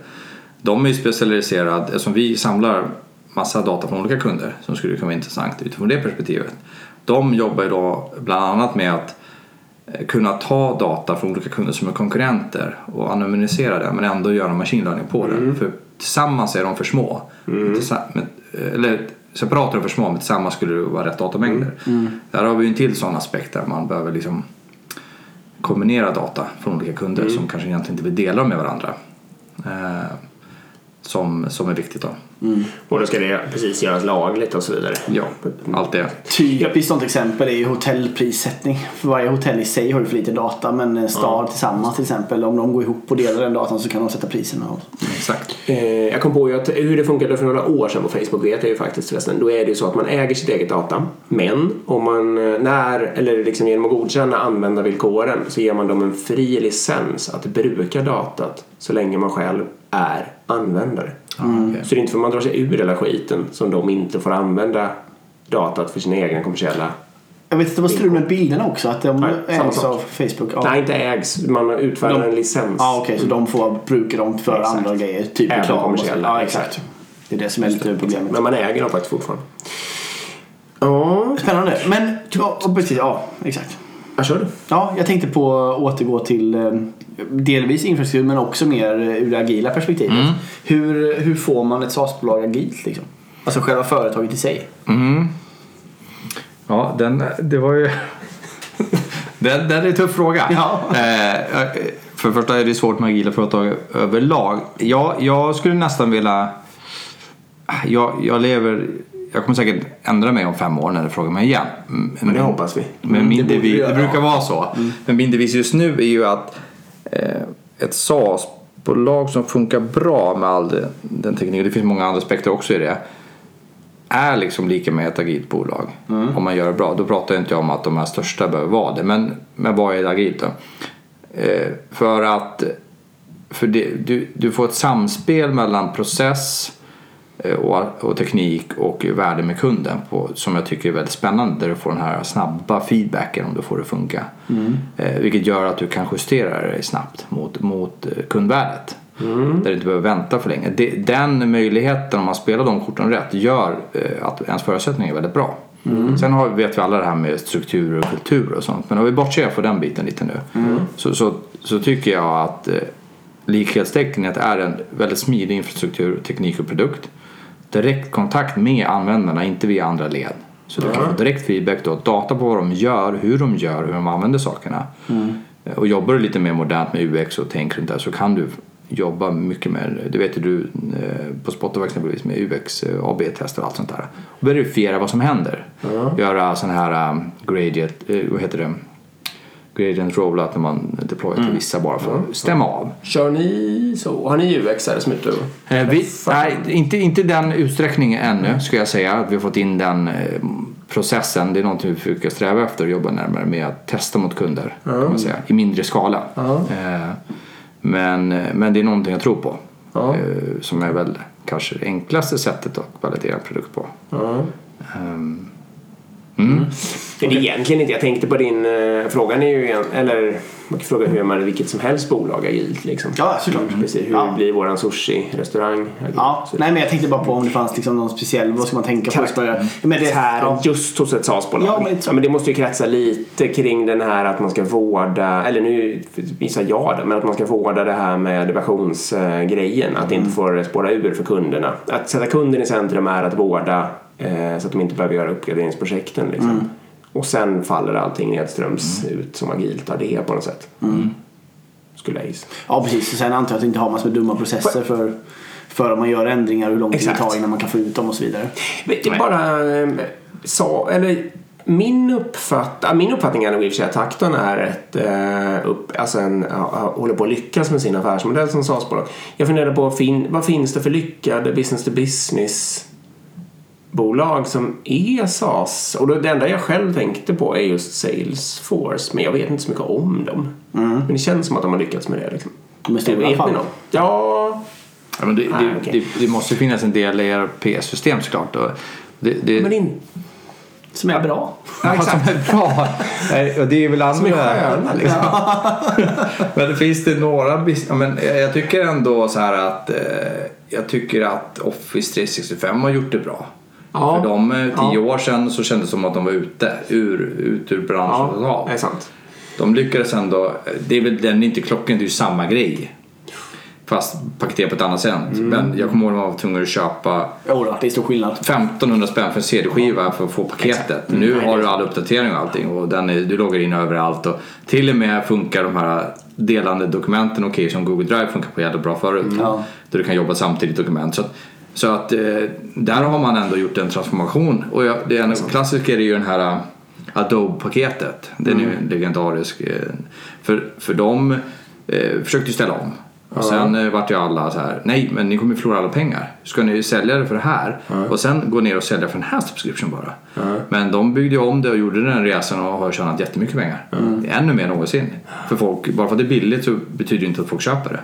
[SPEAKER 1] De är ju specialiserade, eftersom vi samlar massa data från olika kunder som skulle kunna vara intressant utifrån det perspektivet. De jobbar ju då bland annat med att kunna ta data från olika kunder som är konkurrenter och anonymisera det men ändå göra machine learning på det. För tillsammans är de för små. Tillsa- men- Eller separat är de för små men tillsammans skulle det vara rätt datamängder. Där har vi en till sån aspekt där man behöver liksom kombinera data från olika kunder som kanske egentligen inte vill dela dem med varandra. Eh, som, som är viktigt då.
[SPEAKER 3] Och då ska det precis göras lagligt och så vidare.
[SPEAKER 1] Ja, allt det.
[SPEAKER 4] Typiskt sånt exempel är ju hotellprissättning. För varje hotell i sig har ju för lite data men en stad tillsammans till exempel om de går ihop och delar den datan så kan de sätta priserna.
[SPEAKER 1] Exakt.
[SPEAKER 3] Eh, Jag kom på ju att hur det funkade för några år sedan på Facebook vet jag ju faktiskt förresten. Då är det ju så att man äger sitt eget data. Men om man eh, när, eller liksom genom att godkänna användarvillkoren så ger man dem en fri licens att bruka datat så länge man själv är användare.
[SPEAKER 1] Okej.
[SPEAKER 3] Så det är inte för man drar sig ur hela skiten som de inte får använda datat för sina egna kommersiella
[SPEAKER 4] Jag vet att det var strul med bilderna också. Att de
[SPEAKER 3] Nej,
[SPEAKER 4] ägs av Facebook. Ja.
[SPEAKER 3] Nej, inte ägs. Man utfärdar
[SPEAKER 4] De-
[SPEAKER 3] en licens.
[SPEAKER 4] Ja, okej. så de får bruka dem för
[SPEAKER 3] Exakt.
[SPEAKER 4] andra grejer. Typ
[SPEAKER 3] Även
[SPEAKER 4] reklam
[SPEAKER 3] kommersiella,
[SPEAKER 4] Ja,
[SPEAKER 3] exakt.
[SPEAKER 4] exakt. Det är det som är lite problemet.
[SPEAKER 3] Men man äger dem faktiskt fortfarande. Ja,
[SPEAKER 4] Spännande. Men, ja, precis, ja, exakt.
[SPEAKER 3] Jag kör du.
[SPEAKER 4] Ja, jag tänkte på att återgå till eh, delvis infrastruktur men också mer eh, ur det agila perspektivet.
[SPEAKER 1] Mm.
[SPEAKER 4] Hur, hur får man ett SaaS-bolag agilt liksom? Alltså själva företaget i sig.
[SPEAKER 1] Ja, den, det var ju... den, den är en tuff fråga.
[SPEAKER 4] Ja.
[SPEAKER 1] Eh, för det första är det svårt med agila företag överlag. Jag, jag skulle nästan vilja... Jag, jag lever... Jag kommer säkert ändra mig om fem år när du frågar mig igen. Mm,
[SPEAKER 3] Men det hoppas vi.
[SPEAKER 1] Men min
[SPEAKER 4] det
[SPEAKER 1] devis, det brukar vara så. Men min devis just nu är ju att eh, ett SaaS-bolag som funkar bra med all den, den tekniken, det finns många andra aspekter också i det, är liksom lika med ett agilt bolag. Om man gör det bra. Då pratar jag inte om att de här största behöver vara det. Men, men vad är agilt då? Eh, för att för det, du, du får ett samspel mellan process och, och teknik och värde med kunden på, som jag tycker är väldigt spännande där du får den här snabba feedbacken om du får det funka. Eh, vilket gör att du kan justera dig snabbt mot, mot eh, kundvärdet. Där du inte behöver vänta för länge. Det, den möjligheten om man spelar de korten rätt gör eh, att ens förutsättningar är väldigt bra. Sen har, vet vi alla det här med strukturer och kultur och sånt. Men om vi bortser från den biten lite nu. Så, så, så tycker jag att eh, det är en väldigt smidig infrastruktur, teknik och produkt. Direkt kontakt med användarna, inte via andra led. Så du kan få direkt feedback då, data på vad de gör, hur de gör, hur de använder sakerna. Eh, Och jobbar du lite mer modernt med UX och tänker runt där så kan du jobba mycket mer, det vet ju du eh, på Spotify exempelvis med UX, eh, AB-tester och allt sånt där. Och verifiera vad som händer. Göra sådana här um, gradient, eh, vad heter det? Gradient rollout när man deployar till vissa bara för att stämma av.
[SPEAKER 3] Kör ni så? Har ni UX här som ute?
[SPEAKER 1] Eh, vi, nej, inte, inte den utsträckningen ännu skulle jag säga. Att vi har fått in den eh, processen. Det är någonting vi försöker sträva efter och jobba närmare med att testa mot kunder. Kan man säga, I mindre skala. Eh, men, men det är någonting jag tror på.
[SPEAKER 3] Ja.
[SPEAKER 1] Eh, som är väl kanske det enklaste sättet att validera en produkt på.
[SPEAKER 3] Ja.
[SPEAKER 1] Ehm,
[SPEAKER 3] Det är egentligen inte, jag tänkte på din, eh, frågan är ju, igen- eller man kan fråga hur man vilket som helst bolag agilt liksom.
[SPEAKER 4] Ja, såklart.
[SPEAKER 3] Precis, hur
[SPEAKER 4] Ja.
[SPEAKER 3] blir våran sushi-restaurang?
[SPEAKER 4] Ja, nej men jag tänkte bara på om det fanns liksom någon speciell, vad ska man tänka på?
[SPEAKER 3] Karaktär.
[SPEAKER 4] Men det,
[SPEAKER 3] Här,
[SPEAKER 4] ja.
[SPEAKER 3] just hos ett SAS-bolag.
[SPEAKER 4] Ja,
[SPEAKER 3] Ja,
[SPEAKER 4] men-
[SPEAKER 3] men, det måste ju kretsa lite kring den här att man ska vårda, eller nu visar jag det, men att man ska vårda det här med versionsgrejen. Att det
[SPEAKER 4] Mm.
[SPEAKER 3] inte får spåra ur för kunderna. Att sätta kunden i centrum är att vårda eh, så att de inte behöver göra uppgraderingsprojekten. Liksom.
[SPEAKER 4] Mm.
[SPEAKER 3] Och sen faller allting nedströms ut som agilt av det på något sätt.
[SPEAKER 4] Mm.
[SPEAKER 3] Skulle jag gissa.
[SPEAKER 4] ja precis, och sen antar jag att det inte har massor med dumma processer för, för om man gör ändringar, hur lång tid det tar innan man kan få ut dem och så vidare.
[SPEAKER 3] Det är bara eh, sa, eller min, uppfatt, min uppfattning är nog i och för sig att Takton är ett, eh, upp, alltså en, håller på att lyckas med sin affärsmodell som SAS-bolag. Jag funderar på fin, vad finns det för lyckade business to business bolag som är SAS? Och då, det enda jag själv tänkte på är just Salesforce, men jag vet inte så mycket om dem. Men det känns som att de har lyckats med det. Liksom.
[SPEAKER 4] Är stora
[SPEAKER 3] vet
[SPEAKER 4] fall.
[SPEAKER 3] ni? Ja,
[SPEAKER 1] ja, men det,
[SPEAKER 3] Ah,
[SPEAKER 1] det,
[SPEAKER 3] okej.
[SPEAKER 1] det, det måste ju finnas en del ERP-system såklart. Och det, det,
[SPEAKER 3] men in,
[SPEAKER 4] Som är bra.
[SPEAKER 1] Ja, som är bra. Nej, och det är väl andra...
[SPEAKER 3] som är sköna liksom.
[SPEAKER 1] men det finns det några... men jag tycker ändå så här att... Eh, jag tycker att Office 365 har gjort det bra.
[SPEAKER 3] Ja.
[SPEAKER 1] För de eh, tio
[SPEAKER 3] Ja.
[SPEAKER 1] år sedan så kändes det som att de var ute ur, ut ur branschen.
[SPEAKER 3] Ja, det är sant.
[SPEAKER 1] De lyckades ändå... Det är väl den inte klockan, det är ju samma grej. Fast paketerat på ett annat sätt.
[SPEAKER 3] Mm.
[SPEAKER 1] Men jag kommer ihåg att man var tvungen att köpa
[SPEAKER 4] då, det är stor skillnad.
[SPEAKER 1] 1500 spänn för en CD-skiva för att få paketet. Nu
[SPEAKER 3] Nej,
[SPEAKER 1] har du all uppdatering och allting och den är, du loggar in överallt. Och till och med funkar de här delande dokumenten okej som Google Drive funkar på jävligt bra förut.
[SPEAKER 4] Ja.
[SPEAKER 1] Där du kan jobba samtidigt dokument. Så så att eh, där har man ändå gjort en transformation. Och jag, det en klassisk är ju den här eh, Adobe-paketet. Den är ju legendarisk. eh, För, för de eh, försökte ställa om. Och sen eh, vart ju alla så här, nej men ni kommer förlora alla pengar. Ska ni sälja det för det här? Och sen gå ner och sälja för den här subscription bara. Men de byggde ju om det och gjorde den resan och har tjänat jättemycket pengar. Ännu mer någonsin. För folk, bara för att det är billigt så betyder det inte att folk köper det.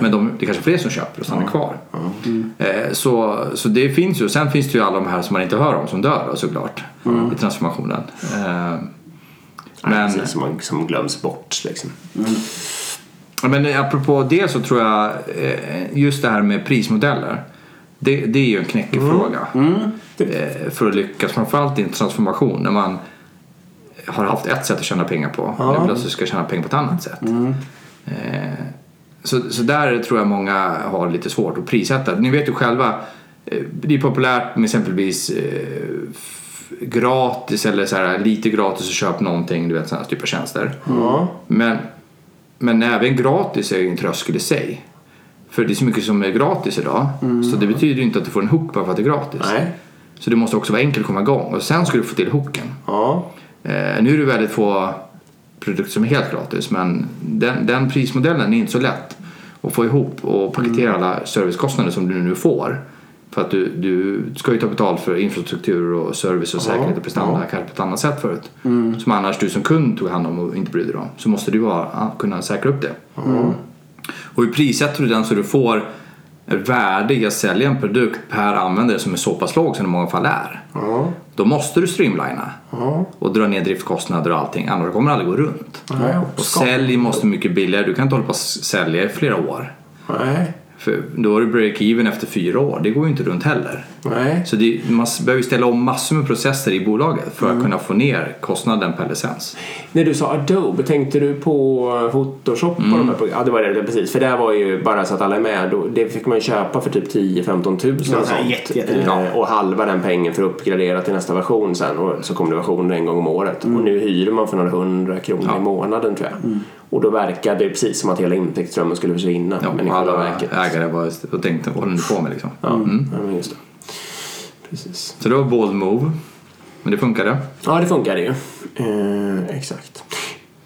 [SPEAKER 1] Men de, det är kanske fler som köper och stannar kvar. Eh, så, så det finns ju. Sen finns det ju alla de här som man inte hör om som dör då, såklart. I transformationen. Eh, men,
[SPEAKER 3] Precis, som, som glöms bort liksom.
[SPEAKER 1] Ja, Men apropå det så tror jag eh, just det här med prismodeller. Det, det är ju en knäckefråga. Eh, För att lyckas, framförallt i en transformation när man har haft ett sätt att tjäna pengar på. och Nu plötsligt ska tjäna pengar på ett annat sätt. Eh, Så, så där tror jag många har lite svårt att prissätta. Ni vet ju själva, eh, det är populärt med exempelvis eh, gratis eller så här, lite gratis och köp någonting, du vet sådana typer av tjänster. Men, men även gratis är ju en tröskel i sig. För det är så mycket som är gratis idag. Så det betyder ju inte att du får en hook bara för att det är gratis.
[SPEAKER 3] Nej.
[SPEAKER 1] Så det måste också vara enkelt att komma igång och sen ska du få till hooken.
[SPEAKER 3] Ja.
[SPEAKER 1] Eh, nu är det väldigt få produkter som är helt gratis men den, den prismodellen är inte så lätt att få ihop och paketera alla servicekostnader som du nu får. För att du, du ska ju ta betalt för infrastruktur och service och säkerhet och prestanda kanske på ett annat sätt förut. Som annars du som kund tog hand om och inte brydde dig om. Så måste du bara kunna säkra upp det. Och hur prissätter du den så du får värde i att sälja en produkt per användare som är så pass låg som det i många fall är. Då måste du streamlina och dra ner driftkostnader och allting annars kommer det aldrig gå runt.
[SPEAKER 3] Nej,
[SPEAKER 1] Och sälj måste mycket billigare. Du kan inte hålla på och sälja i flera år.
[SPEAKER 3] Nej.
[SPEAKER 1] För då är det break-even efter fyra år. Det går ju inte runt heller.
[SPEAKER 3] Nej.
[SPEAKER 1] Så det, man behöver ju ställa om massor med processer i bolaget för att kunna få ner kostnaden per licens.
[SPEAKER 3] När du sa Adobe, tänkte du på Photoshop och de här programmen? Ja, det var det precis. För där var ju, bara så att alla är med, då, det fick man ju köpa för typ 10-15 tusen.
[SPEAKER 4] Ja,
[SPEAKER 3] och
[SPEAKER 4] jätte, jättedyrt.
[SPEAKER 3] Eh, Och halva den pengen för att uppgradera till nästa version sen. Och så kom det versioner en gång om året. Och nu hyr man för några hundra kronor i månaden tror jag. Och då verkade det precis som att hela intäktsströmmen skulle försvinna.
[SPEAKER 1] Ja,
[SPEAKER 3] men i
[SPEAKER 1] alla
[SPEAKER 3] verket.
[SPEAKER 1] ägare var och tänkte vad håller ni på med liksom.
[SPEAKER 3] Ja, ja, men just det. Precis.
[SPEAKER 1] Så det var bold move. Men det funkade.
[SPEAKER 3] Ja, det funkar ju. Eh, exakt.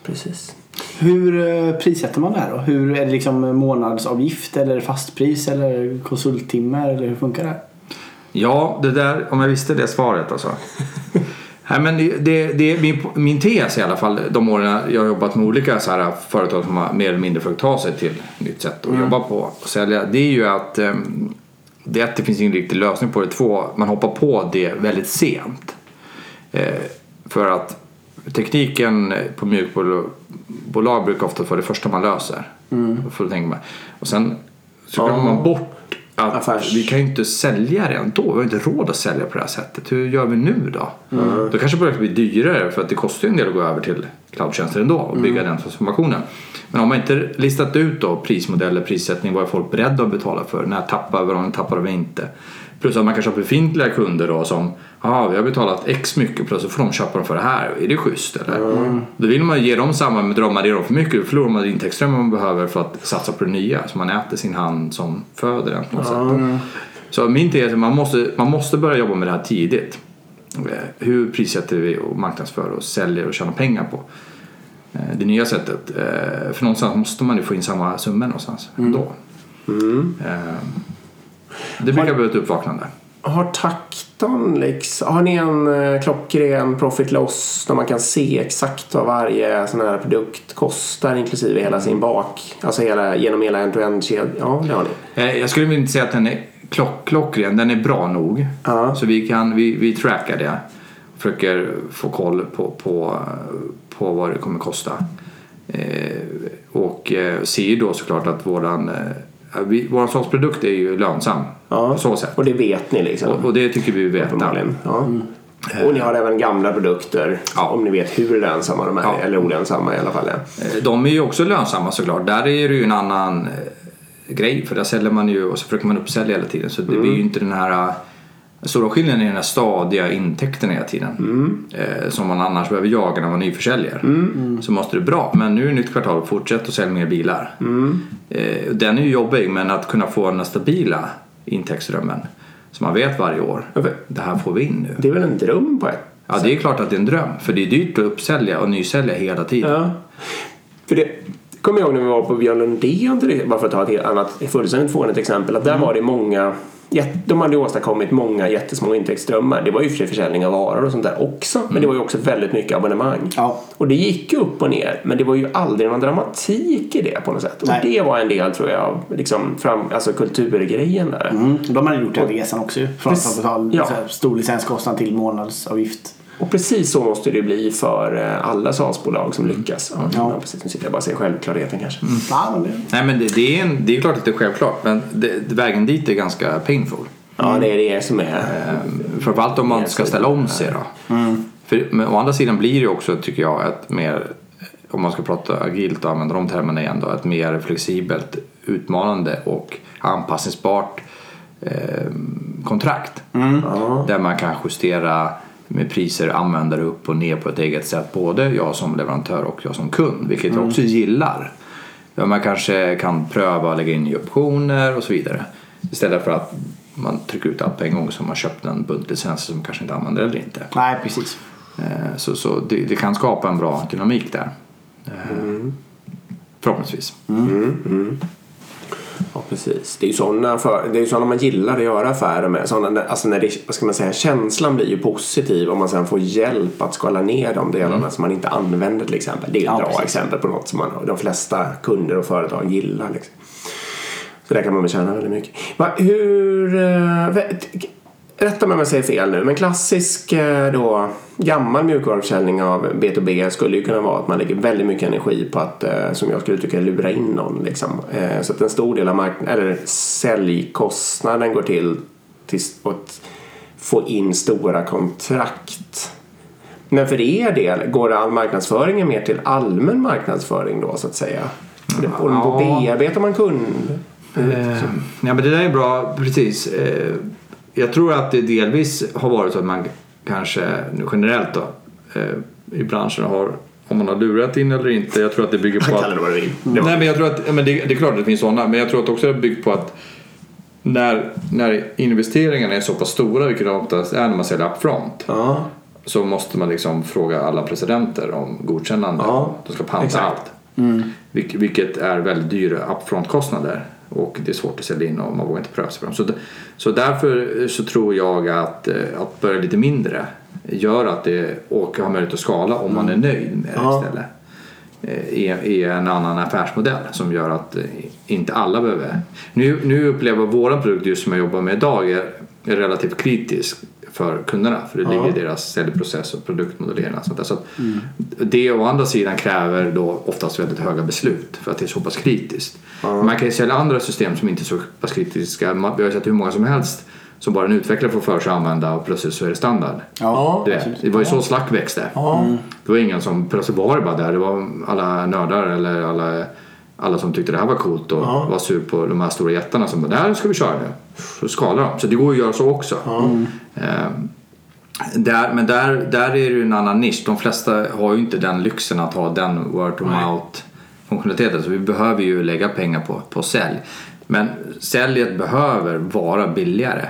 [SPEAKER 3] Precis.
[SPEAKER 4] Hur eh, prissätter man det här då? Hur, är det liksom månadsavgift eller fastpris eller konsulttimmar eller hur funkar det?
[SPEAKER 1] Ja, det där, om jag visste det svaret alltså. Nej, men det, det, det är min, min tes i alla fall, de åren jag har jobbat med olika så här företag som har mer eller mindre försökt ta sig till ett nytt sätt att jobba på och sälja. Det är ju att ehm, det, att det finns ingen riktig lösning på det. Två, man hoppar på det väldigt sent. Eh, för att tekniken på mjukbolag brukar ofta vara det första man löser. För att tänka mig. Och sen så glömmer man bort att
[SPEAKER 3] Affärs-
[SPEAKER 1] vi kan ju inte sälja det ändå. Vi har inte råd att sälja på det här sättet. Hur gör vi nu då? Då kanske projektet blir dyrare för att det kostar ju en del att gå över till cloudtjänster ändå och bygga den transformationen. Men om man inte listat ut då prismodeller, prissättning, vad är folk beredda att betala för? När tappar vi dem, tappar vi inte? Plus att man kanske har befintliga kunder då som Ja, vi har betalat X mycket plus så får de köpa dem för det här. Är det schysst eller? Då vill man ge dem samma men drar man det dem för mycket då förlorar man intäktsströmmen man behöver för att satsa på det nya. Så man äter sin hand som föder den på något sätt. Så min tes är att man måste, man måste börja jobba med det här tidigt. Eh, Hur prissätter vi och marknadsför och säljer och tjänar pengar på eh, det nya sättet. Eh, För någonstans måste man ju få in samma summa någonstans ändå. Eh, Det brukar bli ett uppvaknande.
[SPEAKER 3] Har takten liksom, har ni en eh, klockren profit loss där man kan se exakt vad varje sån här produkt kostar inklusive hela sin bak, alltså hela, genom hela end-to-end kedjan? Ja, det har ni.
[SPEAKER 1] Eh, Jag skulle inte säga att den är klock, klockren, den är bra nog.
[SPEAKER 3] Ja.
[SPEAKER 1] Så vi, kan, vi, vi trackar det. Försöker få koll på, på, på vad det kommer kosta. Eh, och eh, ser ju då såklart att våran, eh, vi, våran såsprodukt är ju lönsam
[SPEAKER 3] Ja.
[SPEAKER 1] på så sätt.
[SPEAKER 3] Och det vet ni liksom?
[SPEAKER 1] Och, och det tycker vi vi vet.
[SPEAKER 3] uppenbarligen. Ja. Och ni har även gamla produkter
[SPEAKER 1] Ja.
[SPEAKER 3] om ni vet hur lönsamma de är,
[SPEAKER 1] Ja.
[SPEAKER 3] eller olönsamma i alla fall.
[SPEAKER 1] Eh, De är ju också lönsamma såklart. Där är det ju en annan eh, grej för där säljer man ju och så försöker man uppsälja hela tiden. Så det blir ju inte den här stora skillnaden i den här stadiga intäkten hela tiden. Eh, som man annars behöver jaga när man nyförsäljer. Så måste det bra. Men nu är det nytt kvartal, fortsätt att sälja mer bilar. Eh, den är ju jobbig men att kunna få den här stabila intäktsströmmen. Så man vet varje år. Det här får vi in nu.
[SPEAKER 3] Det är väl en dröm på ett
[SPEAKER 1] Ja det är klart att det är en dröm. För det är dyrt att uppsälja och nysälja hela tiden.
[SPEAKER 3] Ja. För det kommer jag ihåg när vi var på Björn Lundén, bara för att ta ett helt annat fullständigt fånigt exempel, att där var det många de hade åstadkommit många jättesmå intäktsströmmar. Det var ju för sig försäljning av varor och sånt där också. Men det var ju också väldigt mycket abonnemang.
[SPEAKER 4] Ja.
[SPEAKER 3] Och det gick ju upp och ner. Men det var ju aldrig någon dramatik i det på något sätt. Och
[SPEAKER 4] Nej.
[SPEAKER 3] det var en del tror jag av liksom, fram, alltså kulturgrejen där.
[SPEAKER 4] Mm. De hade gjort den resan också ju. Från att betalt
[SPEAKER 3] Ja.
[SPEAKER 4] stor licenskostnad till månadsavgift.
[SPEAKER 3] Och precis så måste det bli för eh, alla SaaS-bolag som lyckas. Ja,
[SPEAKER 4] Ja.
[SPEAKER 3] precis. Nu sitter jag bara och säger självklarheten kanske.
[SPEAKER 4] Ja, men det...
[SPEAKER 1] Nej men det, det, är en, det är klart att det är självklart men det, vägen dit är ganska painful.
[SPEAKER 3] Ja, det är det som är...
[SPEAKER 1] Eh, Framförallt om man ska ställa om sig då. För, men å andra sidan blir det också tycker jag ett mer, om man ska prata agilt och använda de termerna igen då, ett mer flexibelt, utmanande och anpassningsbart eh, kontrakt. Där man kan justera med priser användare upp och ner på ett eget sätt. Både jag som leverantör och jag som kund. Vilket jag också gillar. Man kanske kan pröva att lägga in nya optioner och så vidare. Istället för att man trycker ut allt på en gång som man köpt en bunt licenser som man kanske inte använder eller inte.
[SPEAKER 4] Nej, precis.
[SPEAKER 1] Eh, Så, så det, det kan skapa en bra dynamik där. Eh, Förhoppningsvis.
[SPEAKER 3] Ja, precis. Det är ju sådana, för, det är sådana man gillar att göra affärer med. Sådana, alltså när det, vad ska man säga, känslan blir ju positiv om man sen får hjälp att skala ner de delarna som man inte använder till exempel. Det är ett
[SPEAKER 4] Ja,
[SPEAKER 3] bra
[SPEAKER 4] precis.
[SPEAKER 3] exempel på något som man, de flesta kunder och företag gillar. Liksom. Så där kan man väl tjäna väldigt mycket. Va, hur, eh, vet- rätta mig om jag säger fel nu, men klassisk eh, då, gammal mjukvaruförsäljning av B2B skulle ju kunna vara att man lägger väldigt mycket energi på att, eh, som jag skulle tycka, lura in någon. Liksom. Eh, Så att en stor del av mark- eller säljkostnaden går till, till att få in stora kontrakt. Men för er del, går all marknadsföring mer till allmän marknadsföring då så att säga? Och
[SPEAKER 1] Ja.
[SPEAKER 3] bearbetar man kund?
[SPEAKER 1] Eh, ja, men det där är bra, precis. Eh, jag tror att det delvis har varit så att man kanske generellt då eh, i branschen har om man har lurat in eller inte. Jag tror att det bygger på att...
[SPEAKER 3] det.
[SPEAKER 1] Nej, men jag tror att, men det, det är klart att det finns sådana, men jag tror att också det byggt på att när, när investeringarna är så pass stora, vilket de oftast är när man säljer upfront,
[SPEAKER 3] Ja.
[SPEAKER 1] så måste man liksom fråga alla presidenter om godkännande.
[SPEAKER 3] Ja,
[SPEAKER 1] De ska panta allt. Vilk- Vilket är väldigt dyra upfront-kostnader. Och det är svårt att sälja in och man vågar inte pröva sig dem. Så, så därför eh, så tror jag att, eh, att börja lite mindre gör att det och ha möjlighet att skala om man är nöjd med det
[SPEAKER 3] Ja.
[SPEAKER 1] istället. eh, Är, är en annan affärsmodell som gör att inte alla behöver. Nu, nu upplever jag våran produkt just som jag jobbar med idag är, är relativt kritisk för kunderna. För det ligger i deras säljprocess och produktmodellering. och sånt där. Så att Det å andra sidan kräver då oftast väldigt höga beslut för att det är så pass kritiskt. Man kan ju sälja andra system som inte är så pass kritiska. Vi har ju sett hur många som helst som bara en utvecklare får för sig att använda och plötsligt så är det standard.
[SPEAKER 3] Ja.
[SPEAKER 1] Du vet, det var ju så Slack växte. Det var ingen som plötsligt var det bara där. Det var alla nördar eller alla, alla som tyckte det här var coolt och var sur på de här stora jättarna som bara, det här ska vi köra nu. Så skalar de. Så det går att göra så också. Ehm, där, men där, där är det ju en annan nisch. De flesta har ju inte den lyxen att ha den word of mouth funktionaliteten. Så vi behöver ju lägga pengar på, på sälj. Men säljet behöver vara billigare.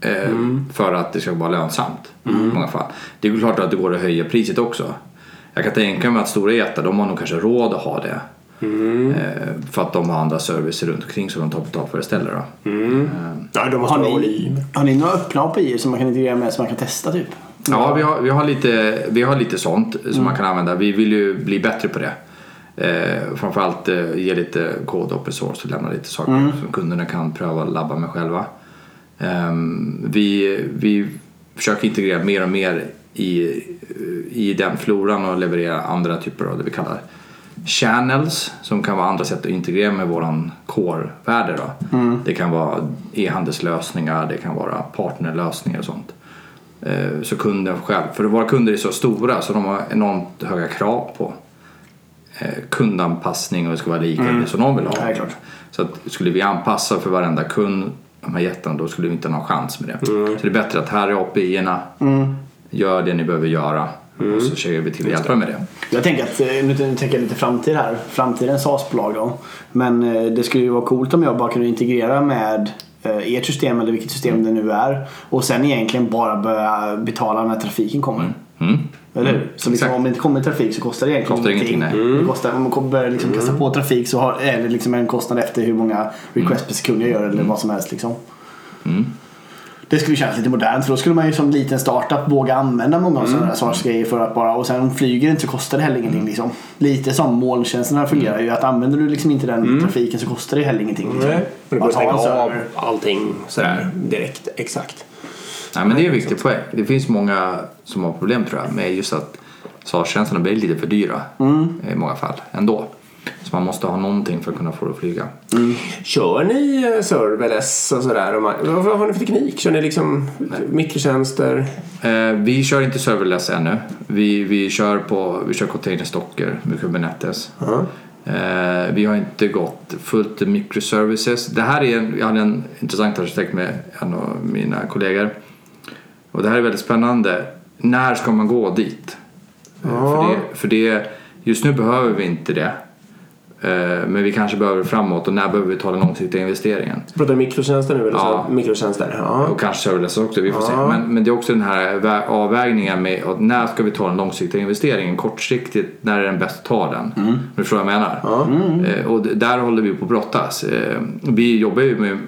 [SPEAKER 1] Eh, För att det ska vara lönsamt i många fall. Det är ju klart att det går att höja priset också. Jag kan tänka mig att stora jättar de har nog kanske råd att ha det. Eh, för att de har andra servicer runt omkring som de tar betalt för istället. Då.
[SPEAKER 3] Ja, de
[SPEAKER 4] Har
[SPEAKER 3] ha
[SPEAKER 4] ni, har ni några öppna API som man kan integrera med som man kan testa typ?
[SPEAKER 1] Ja, vi har, vi har, lite, vi har lite sånt som man kan använda. Vi vill ju bli bättre på det. Eh, framförallt eh, ge lite kod open source och lämna lite saker som kunderna kan pröva att labba med själva. Ehm, vi, vi försöker integrera mer och mer i, i den floran och leverera andra typer av det vi kallar channels som kan vara andra sätt att integrera med våran core-värde. Då. Det kan vara e-handelslösningar, det kan vara partnerlösningar och sånt. Eh, Så kunden själv, för våra kunder är så stora så de har enormt höga krav på eh, kundanpassning och det ska vara lika det som de vill ha.
[SPEAKER 4] Ja.
[SPEAKER 1] Så att skulle vi anpassa för varenda kund, de här jättarna, då skulle vi inte ha någon chans med det. Så det är bättre att här är API-erna, gör det ni behöver göra och så ser vi till att hjälpa med det.
[SPEAKER 4] Jag tänker att, eh, nu tänker jag lite framtid här. Framtidens SaaS-bolag då. Men eh, det skulle ju vara coolt om jag bara kunde integrera med eh, ert system eller vilket system det nu är. Och sen egentligen bara börja betala när trafiken kommer.
[SPEAKER 1] Mm.
[SPEAKER 4] Eller hur? Så liksom, om det inte kommer trafik så kostar det egentligen
[SPEAKER 1] Kostar ingenting, nej.
[SPEAKER 4] Det kostar, om man börjar liksom kasta på trafik så har, är det liksom en kostnad efter hur många requests per sekund jag gör eller vad som helst. Liksom. Det skulle kännas lite modernt för då skulle man ju som liten startup våga använda många av sådana där sorts grejer för att bara och sen flyger det inte så kostar det heller ingenting. Liksom. Lite som molntjänsterna fungerar ju att använder du liksom inte den trafiken så kostar det heller ingenting. Liksom.
[SPEAKER 3] Nej. Och det går att stänga av allting sådär direkt. Exakt.
[SPEAKER 1] Nej, men det är en viktig poäng. Det finns många som har problem tror jag med just att SaaS-tjänsterna blir lite för dyra i många fall ändå. Så man måste ha någonting för att kunna få det att flyga.
[SPEAKER 3] Kör ni eh, serverless och sådär? Vad har ni för teknik? Kör ni liksom mikrotjänster?
[SPEAKER 1] Eh, vi kör inte serverless ännu. Vi, vi kör på vi kör containerstocker med Kubernetes. Eh, vi har inte gått fullt microservices. Det här är en, jag hade en intressant arkitekt med en av mina kollegor. Och det här är väldigt spännande. När ska man gå dit? Eh, För, det, för det, just nu behöver vi inte det. Eh, Men vi kanske behöver framåt och när behöver vi ta den långsiktiga investeringen?
[SPEAKER 3] Pratar du mikrotjänster nu? Eller
[SPEAKER 1] Ja.
[SPEAKER 3] så? Mikrotjänster? Ja.
[SPEAKER 1] Och kanske serverless också, vi får se. Men, men det är också den här vä- avvägningen med att när ska vi ta den långsiktiga investeringen? Kortsiktigt, när är den bäst att ta den? Mm. Du förstår vad jag menar? Eh, och där håller vi på att brottas. Eh, vi jobbar ju med,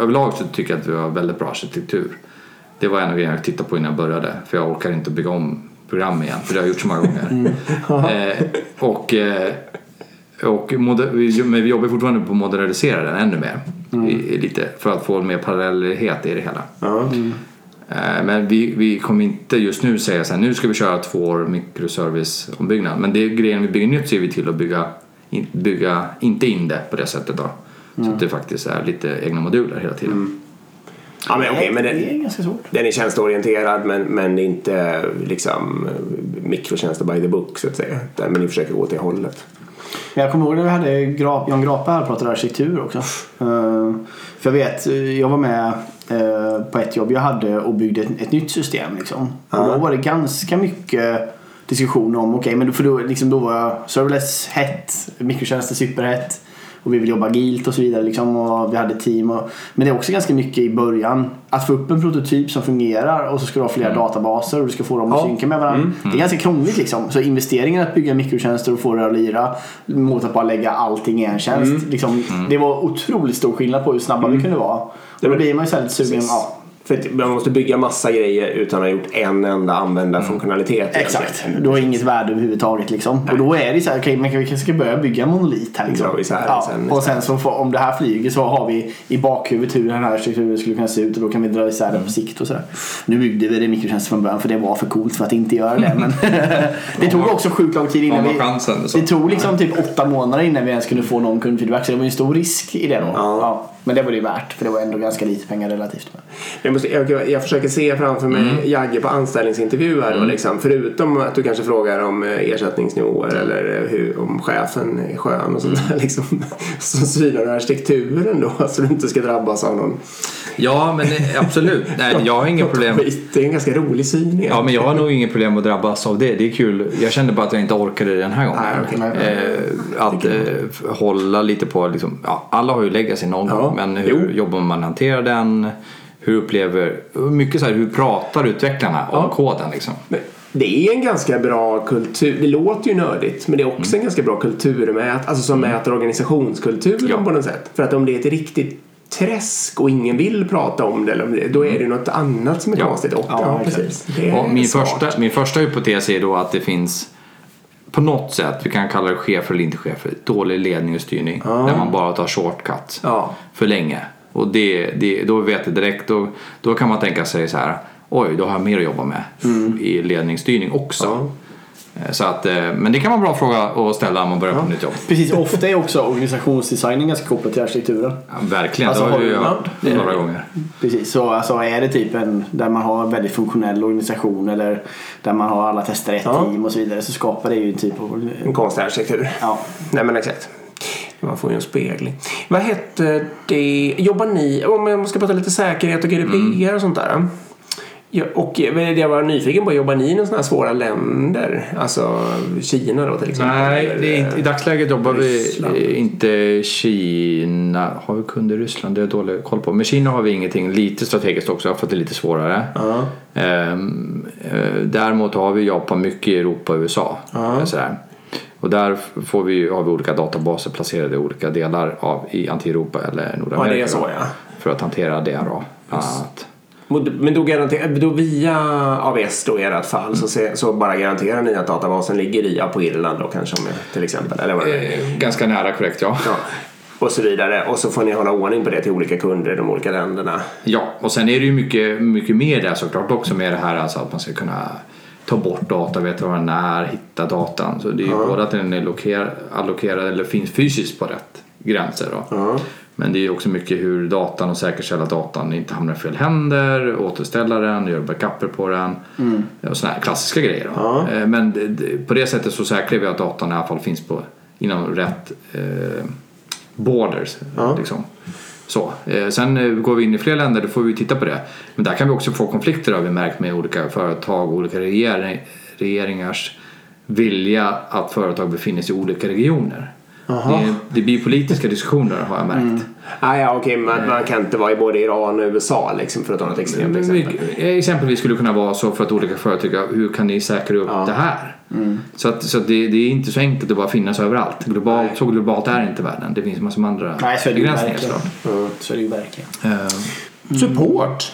[SPEAKER 1] överlag så tycker jag att vi har väldigt bra arkitektur. Det var en av grejerna jag tittade på innan jag började. För jag orkar inte bygga om program igen, för det har jag gjort så många gånger. eh, och eh, Och moder- vi, men vi jobbar fortfarande på att modernisera den ännu mer. I, i lite, för att få mer parallellighet i det hela.
[SPEAKER 3] Ja.
[SPEAKER 1] Eh, Men vi, vi kommer inte just nu säga så här, nu ska vi köra två år mikroserviceombyggnad. Men det är grejen vi bygger nytt ser vi till att bygga, in, bygga inte in det på det sättet då. Så att det faktiskt är lite egna moduler hela tiden.
[SPEAKER 3] Ja, men okej, men
[SPEAKER 4] det
[SPEAKER 3] den,
[SPEAKER 4] är ganska svårt.
[SPEAKER 3] den är tjänsteorienterad men, men det är inte liksom mikrotjänster by the book så att säga. Men ni försöker gå åt det hållet.
[SPEAKER 4] Men jag kommer ihåg när vi hade Gra- Jan Grape här och pratade arkitektur också. Eh, för jag vet, jag var med eh, på ett jobb jag hade och byggde ett, ett nytt system. Liksom. Och då var det ganska mycket diskussion om, okej men då- för då, liksom, då var jag serverless hett, mikrotjänster superhett. Och vi vill jobba agilt och så vidare. Liksom, och vi hade team. Och, men det är också ganska mycket i början. Att få upp en prototyp som fungerar och så ska du ha flera databaser och du ska få dem att
[SPEAKER 3] Ja.
[SPEAKER 4] synka med varandra. Det är ganska krångligt liksom. Så investeringen att bygga mikrotjänster och få det att lira mot att bara lägga allting i en tjänst. Liksom, Det var otroligt stor skillnad på hur snabba vi kunde vara. Och då blir man ju så här lite sugen. Ja,
[SPEAKER 3] För man måste bygga massa grejer utan att ha gjort en enda användarfunktionalitet.
[SPEAKER 4] Exakt. Du har inget värde överhuvudtaget liksom. Och då är det så här, okej men vi kanske ska börja bygga en monolit här liksom.
[SPEAKER 3] Isär den
[SPEAKER 4] ja.
[SPEAKER 3] sen.
[SPEAKER 4] Och sen så får, om det här flyger så har vi i bakhuvudet hur den här strukturen skulle kunna se ut och då kan vi dra isär den på sikt och sådär. Nu byggde vi det mikrotjänster från början för det var för coolt för att inte göra det. Men det tog också sjukt lång tid innan
[SPEAKER 1] man
[SPEAKER 4] vi...
[SPEAKER 1] chansen så.
[SPEAKER 4] Det tog liksom typ åtta månader innan vi ens kunde få någon kundfeedback så det var ju en stor risk i det då.
[SPEAKER 3] Ja.
[SPEAKER 4] Men det var det ju värt för det var ändå ganska lite pengar relativt.
[SPEAKER 3] Jag, måste, jag, jag försöker se framför mig Jagge på anställningsintervjuer. Då, liksom. Förutom att du kanske frågar om eh, ersättningsnivåer eller eh, hur, om chefen är skön och sånt där. Liksom. Så synar du arkitekturen då så du inte ska drabbas av någon
[SPEAKER 1] Ja, men eh, absolut. Nej, jag har inga problem.
[SPEAKER 3] Det är en ganska rolig syn egentligen.
[SPEAKER 1] Ja, men jag har nog inget problem att drabbas av det. Det är kul. Jag kände bara att jag inte orkade den här gången.
[SPEAKER 3] Nej, okej.
[SPEAKER 1] eh, att eh, hålla lite på, liksom, ja, alla har ju legacy någon
[SPEAKER 3] Ja,
[SPEAKER 1] Men hur
[SPEAKER 3] jo.
[SPEAKER 1] jobbar man hanterar den? Hur upplever, mycket så här, hur pratar utvecklarna om
[SPEAKER 3] Ja.
[SPEAKER 1] koden liksom?
[SPEAKER 3] Det är en ganska bra kultur. Det låter ju nördigt men det är också en ganska bra kulturmät. Alltså som mäter organisationskulturen
[SPEAKER 1] Ja.
[SPEAKER 3] på något sätt. För att om det är ett riktigt träsk och ingen vill prata om det, eller om det då är det något annat som är
[SPEAKER 1] Ja.
[SPEAKER 3] konstigt. Och,
[SPEAKER 4] Ja,
[SPEAKER 3] precis.
[SPEAKER 1] Min,
[SPEAKER 3] smart.
[SPEAKER 1] första, min första hypotes är då att det finns på något sätt, vi kan kalla det chefer eller inte chefer, dålig ledning och styrning. Där man bara tar shortcuts
[SPEAKER 3] Ja.
[SPEAKER 1] för länge. Och det, det, då vet jag direkt, då, då kan man tänka sig så här, oj då har jag mer att jobba med i ledningsstyrning också.
[SPEAKER 3] Ja.
[SPEAKER 1] Eh, Så att, eh, men det kan vara en bra fråga att ställa om man börjar på ett nytt jobb.
[SPEAKER 4] Precis, ofta är också organisationsdesignen ganska kopplad till arkitekturen.
[SPEAKER 1] Ja, verkligen,
[SPEAKER 4] Alltså,
[SPEAKER 1] det har vi ju
[SPEAKER 4] du-
[SPEAKER 1] hört
[SPEAKER 4] Ja.
[SPEAKER 1] några gånger.
[SPEAKER 4] Precis, så alltså är det typ en där man har en väldigt funktionell organisation eller där man har alla tester i ett
[SPEAKER 3] Ja.
[SPEAKER 4] team och så vidare så skapar det ju en typ av...
[SPEAKER 3] En konstig arkitektur.
[SPEAKER 4] Ja.
[SPEAKER 3] Nej men exakt. Man får ju en spegling. Vad hette det? Jobbar ni, om jag ska prata lite säkerhet och GDPR och sånt där. Ja, och det jag var nyfiken på, jobbar ni i några sådana här svåra länder? Alltså Kina då till exempel?
[SPEAKER 1] Nej, det är inte, i dagsläget jobbar vi
[SPEAKER 3] Ryssland.
[SPEAKER 1] eh, inte Kina. Har vi kunder i Ryssland? Det har jag dålig koll på. Men Kina har vi ingenting. Lite strategiskt också för att det är lite svårare.
[SPEAKER 3] Ja.
[SPEAKER 1] Ehm, eh, däremot har vi Japan mycket i Europa och USA. Eh, Sådär. Och där får vi, har vi olika databaser placerade i olika delar av i anti-Europa eller Nordamerika.
[SPEAKER 3] Ja, det är så, ja.
[SPEAKER 1] För att hantera det då. Att,
[SPEAKER 3] Men då, garanter, då via AWS då i ert fall så, se, så bara garanterar ni att databasen ligger i, ja, på Irland då kanske om- till exempel? Eller vad det är.
[SPEAKER 1] eh, ganska nära korrekt ja.
[SPEAKER 3] Ja. Och så vidare. Och så får ni hålla ordning på det till olika kunder i de olika länderna.
[SPEAKER 1] Ja, och sen är det ju mycket, mycket mer där såklart också med det här alltså att man ska kunna ta bort data, veta var den är, hitta datan. Så det är ju både att den är loker, allokerad eller finns fysiskt på rätt gränser då. Men det är också mycket hur datan och säkerställa datan inte hamnar i fel händer, återställa den, göra backuper på den och sådana här klassiska grejer. Då. Eh, Men på det sättet så säkrar vi att datan i alla fall finns på, inom rätt eh, borders. Liksom. Så. Eh, sen eh, går vi in i fler länder, då får vi titta på det. Men där kan vi också få konflikter har vi märkt med olika företag och olika regering, regeringars vilja att företag befinner sig i olika regioner. Det, det blir politiska diskussioner har jag märkt.
[SPEAKER 3] Ah, ja, okej, man, man kan inte vara i både Iran och USA liksom, för att ta något extremt exempel.
[SPEAKER 1] vi- Exempelvis skulle det kunna vara så för att olika företag hur kan ni säkra upp det här? Så, att, så att det, det är inte så enkelt att bara finnas överallt. Globalt, så globalt är inte världen. Det finns massor med andra
[SPEAKER 4] Nej, så är det ju
[SPEAKER 1] begränsningar såklart.
[SPEAKER 4] Så är det ju verkligen.
[SPEAKER 1] Eh,
[SPEAKER 3] Support.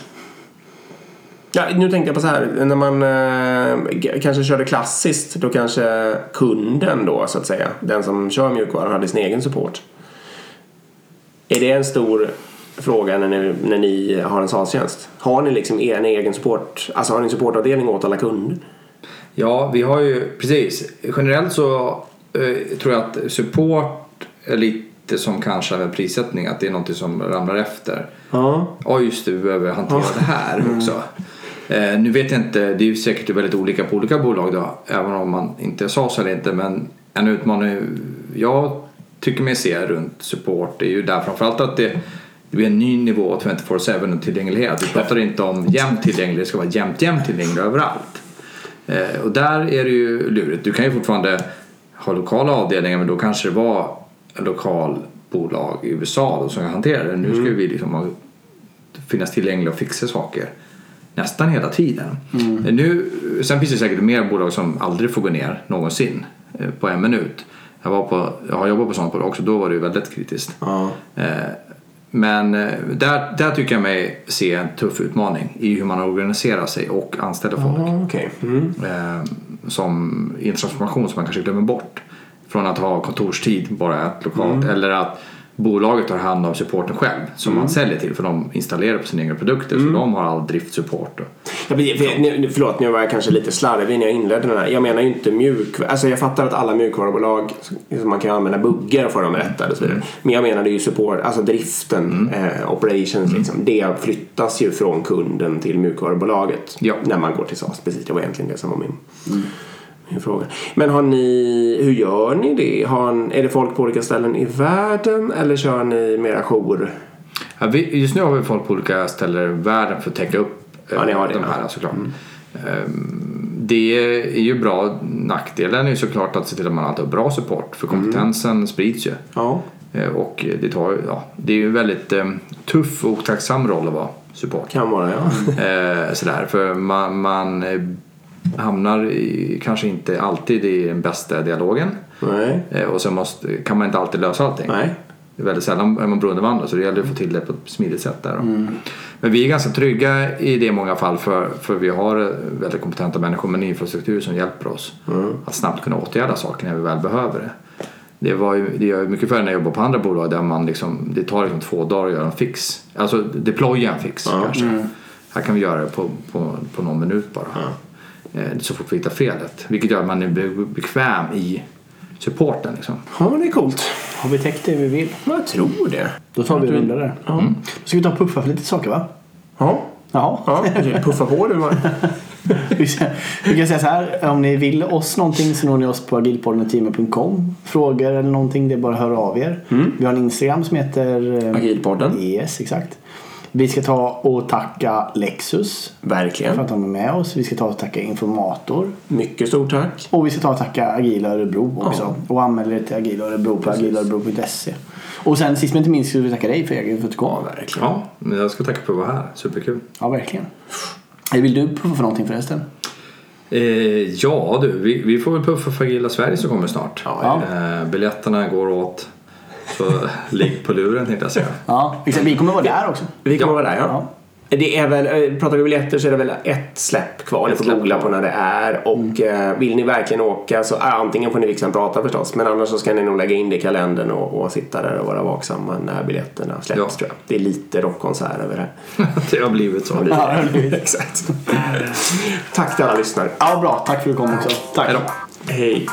[SPEAKER 3] Ja, nu tänkte jag på så här, när man eh, kanske körde klassiskt, då kanske kunden då så att säga, den som kör mjukvaran hade sin egen support. Är det en stor fråga när ni, när ni har en SaaS-tjänst? Har ni liksom er egen support, alltså har ni en supportavdelning åt alla kunder?
[SPEAKER 1] Ja, vi har ju precis. Generellt så eh, tror jag att support är lite som kanske med prissättning. Att det är något som ramlar efter.
[SPEAKER 3] Ja.
[SPEAKER 1] Ja, just det. Vi behöver hantera det här också. Eh, nu vet jag inte. Det är ju säkert väldigt olika på olika bolag då. Även om man inte sa så eller inte. Men en utmaning jag tycker mig se runt support är ju där framförallt att det det blir en ny nivå 24-7 tillgänglighet. Vi pratar inte om jämnt tillgänglig, det ska vara jämnt, jämnt tillgänglig överallt. Eh, och där är det ju lurigt. Du kan ju fortfarande ha lokala avdelningar men då kanske det var lokal bolag i USA då som kan hantera det. Nu ska ju vi liksom ha, finnas tillgängliga och fixa saker nästan hela tiden. Eh, Nu, sen finns det säkert mer bolag som aldrig får gå ner någonsin eh, på en minut. Jag, var på, jag har jobbat på sådana bolag också, då var det väldigt kritiskt.
[SPEAKER 3] Ja.
[SPEAKER 1] Eh, Men eh, där, där tycker jag mig se en tuff utmaning i hur man organiserar sig och anställer folk
[SPEAKER 3] Ja, Okej. Mm.
[SPEAKER 1] som i en transformation som man kanske glömmer bort. Från att ha kontorstid bara ett lokalt eller att bolaget tar hand om supporten själv som man säljer till för de installerar på sina egna produkter så de har all driftsupport.
[SPEAKER 3] för, nu- nu- förlåt, nu var jag kanske lite slarvig när jag inledde den här. Jag menar ju inte mjukvara. Alltså jag fattar att alla mjukvarubolag, som man kan använda buggar för dem rättade och så vidare. Men jag är ju support, alltså driften, eh, operations liksom. Det flyttas ju från kunden till mjukvarubolaget.
[SPEAKER 1] Ja.
[SPEAKER 3] När man går till SaaS. Precis, det var egentligen det som var min, min fråga. Men har ni, hur gör ni det? Har, är det folk på olika ställen i världen eller kör ni mera jour?
[SPEAKER 1] Ja, vi, just nu har vi folk på olika ställen i världen för att täcka upp eh,
[SPEAKER 3] Ja, ni har det,
[SPEAKER 1] de
[SPEAKER 3] ja.
[SPEAKER 1] här såklart. Ehm, Det är ju bra. Nackdelen är ju såklart att se till att man alltid har bra support för kompetensen sprids ju.
[SPEAKER 3] Ja.
[SPEAKER 1] Eh, Och det, tar, ja, det är ju en väldigt eh, tuff och otacksam roll att vara support.
[SPEAKER 3] Kan vara ja.
[SPEAKER 1] Eh, sådär, för man, man eh, hamnar i, kanske inte alltid i den bästa dialogen.
[SPEAKER 3] Nej.
[SPEAKER 1] Eh, och sen måste, kan man inte alltid lösa allting.
[SPEAKER 3] Nej.
[SPEAKER 1] Det är väldigt sällan är man beroende av andra så det gäller att få till det på ett smidigt sätt där. då. Men vi är ganska trygga i det i många fall för, för vi har eh, väldigt kompetenta människor med en infrastruktur som hjälper oss att snabbt kunna åtgärda saker när vi väl behöver det. Det, var ju, det gör jag mycket för när jag jobbar på andra bolag där man liksom, det tar liksom två dagar att göra en fix. Alltså deploya en fix kanske. Här kan vi göra det på, på, på någon minut bara. Eh, Så fort vi hittar felet. Vilket gör att man är be- bekväm i supporten. Liksom.
[SPEAKER 3] Ja, det är coolt.
[SPEAKER 4] Har vi täckt det vi vill?
[SPEAKER 3] Jag tror det.
[SPEAKER 4] Då tar vi en runda där.
[SPEAKER 3] Ja.
[SPEAKER 4] Då ska vi ta och puffa för lite saker va?
[SPEAKER 3] Ja.
[SPEAKER 4] Jaha.
[SPEAKER 3] Ja, puffa på du. Mark.
[SPEAKER 4] Vi kan säga så här, om ni vill oss någonting så når ni oss på agilpodden.com. Frågor eller någonting, det är bara att höra av er. Vi har en Instagram som heter... eh,
[SPEAKER 3] Agilpodden.
[SPEAKER 4] Yes, exakt. Vi ska ta och tacka Lexus för
[SPEAKER 3] Verkligen.
[SPEAKER 4] att de är med oss. Vi ska ta och tacka Informator.
[SPEAKER 3] Mycket stort tack.
[SPEAKER 4] Och vi ska ta och tacka Agila Örebro också. Och anmäla er till Agila Örebro på agilaörebro.se. Och sen sist men inte minst ska vi tacka dig för egen för att du kom.
[SPEAKER 3] Verkligen.
[SPEAKER 1] Ja, men jag ska tacka för att vara här. Superkul.
[SPEAKER 4] Ja, verkligen. Eh, Vill du puffa för någonting förresten?
[SPEAKER 1] Eh, ja du, vi, vi får väl puffa för Agila Sverige som kommer snart.
[SPEAKER 4] Ja.
[SPEAKER 1] Eh, biljetterna går åt. Så ligg på luren tänkte jag säga.
[SPEAKER 4] Ja, exakt. Vi kommer vara där också.
[SPEAKER 3] Vi kommer
[SPEAKER 1] Ja.
[SPEAKER 3] vara där ja. Det är väl, eh, pratar vi biljetter så är det väl ett släpp kvar. Ni får googla på när det är. Och eh, vill ni verkligen åka så eh, antingen får ni en prata förstås. Men annars så ska ni nog lägga in det i kalendern och, och sitta där och vara vaksamma när biljetterna släpps
[SPEAKER 1] Ja.
[SPEAKER 3] tror jag. Det är lite rockkonsert över det.
[SPEAKER 1] det har blivit så.
[SPEAKER 4] Ja, det har blivit.
[SPEAKER 3] Exakt. Tack till alla lyssnare.
[SPEAKER 4] Ja, bra. Tack för att du kom också. Tack.
[SPEAKER 1] Hej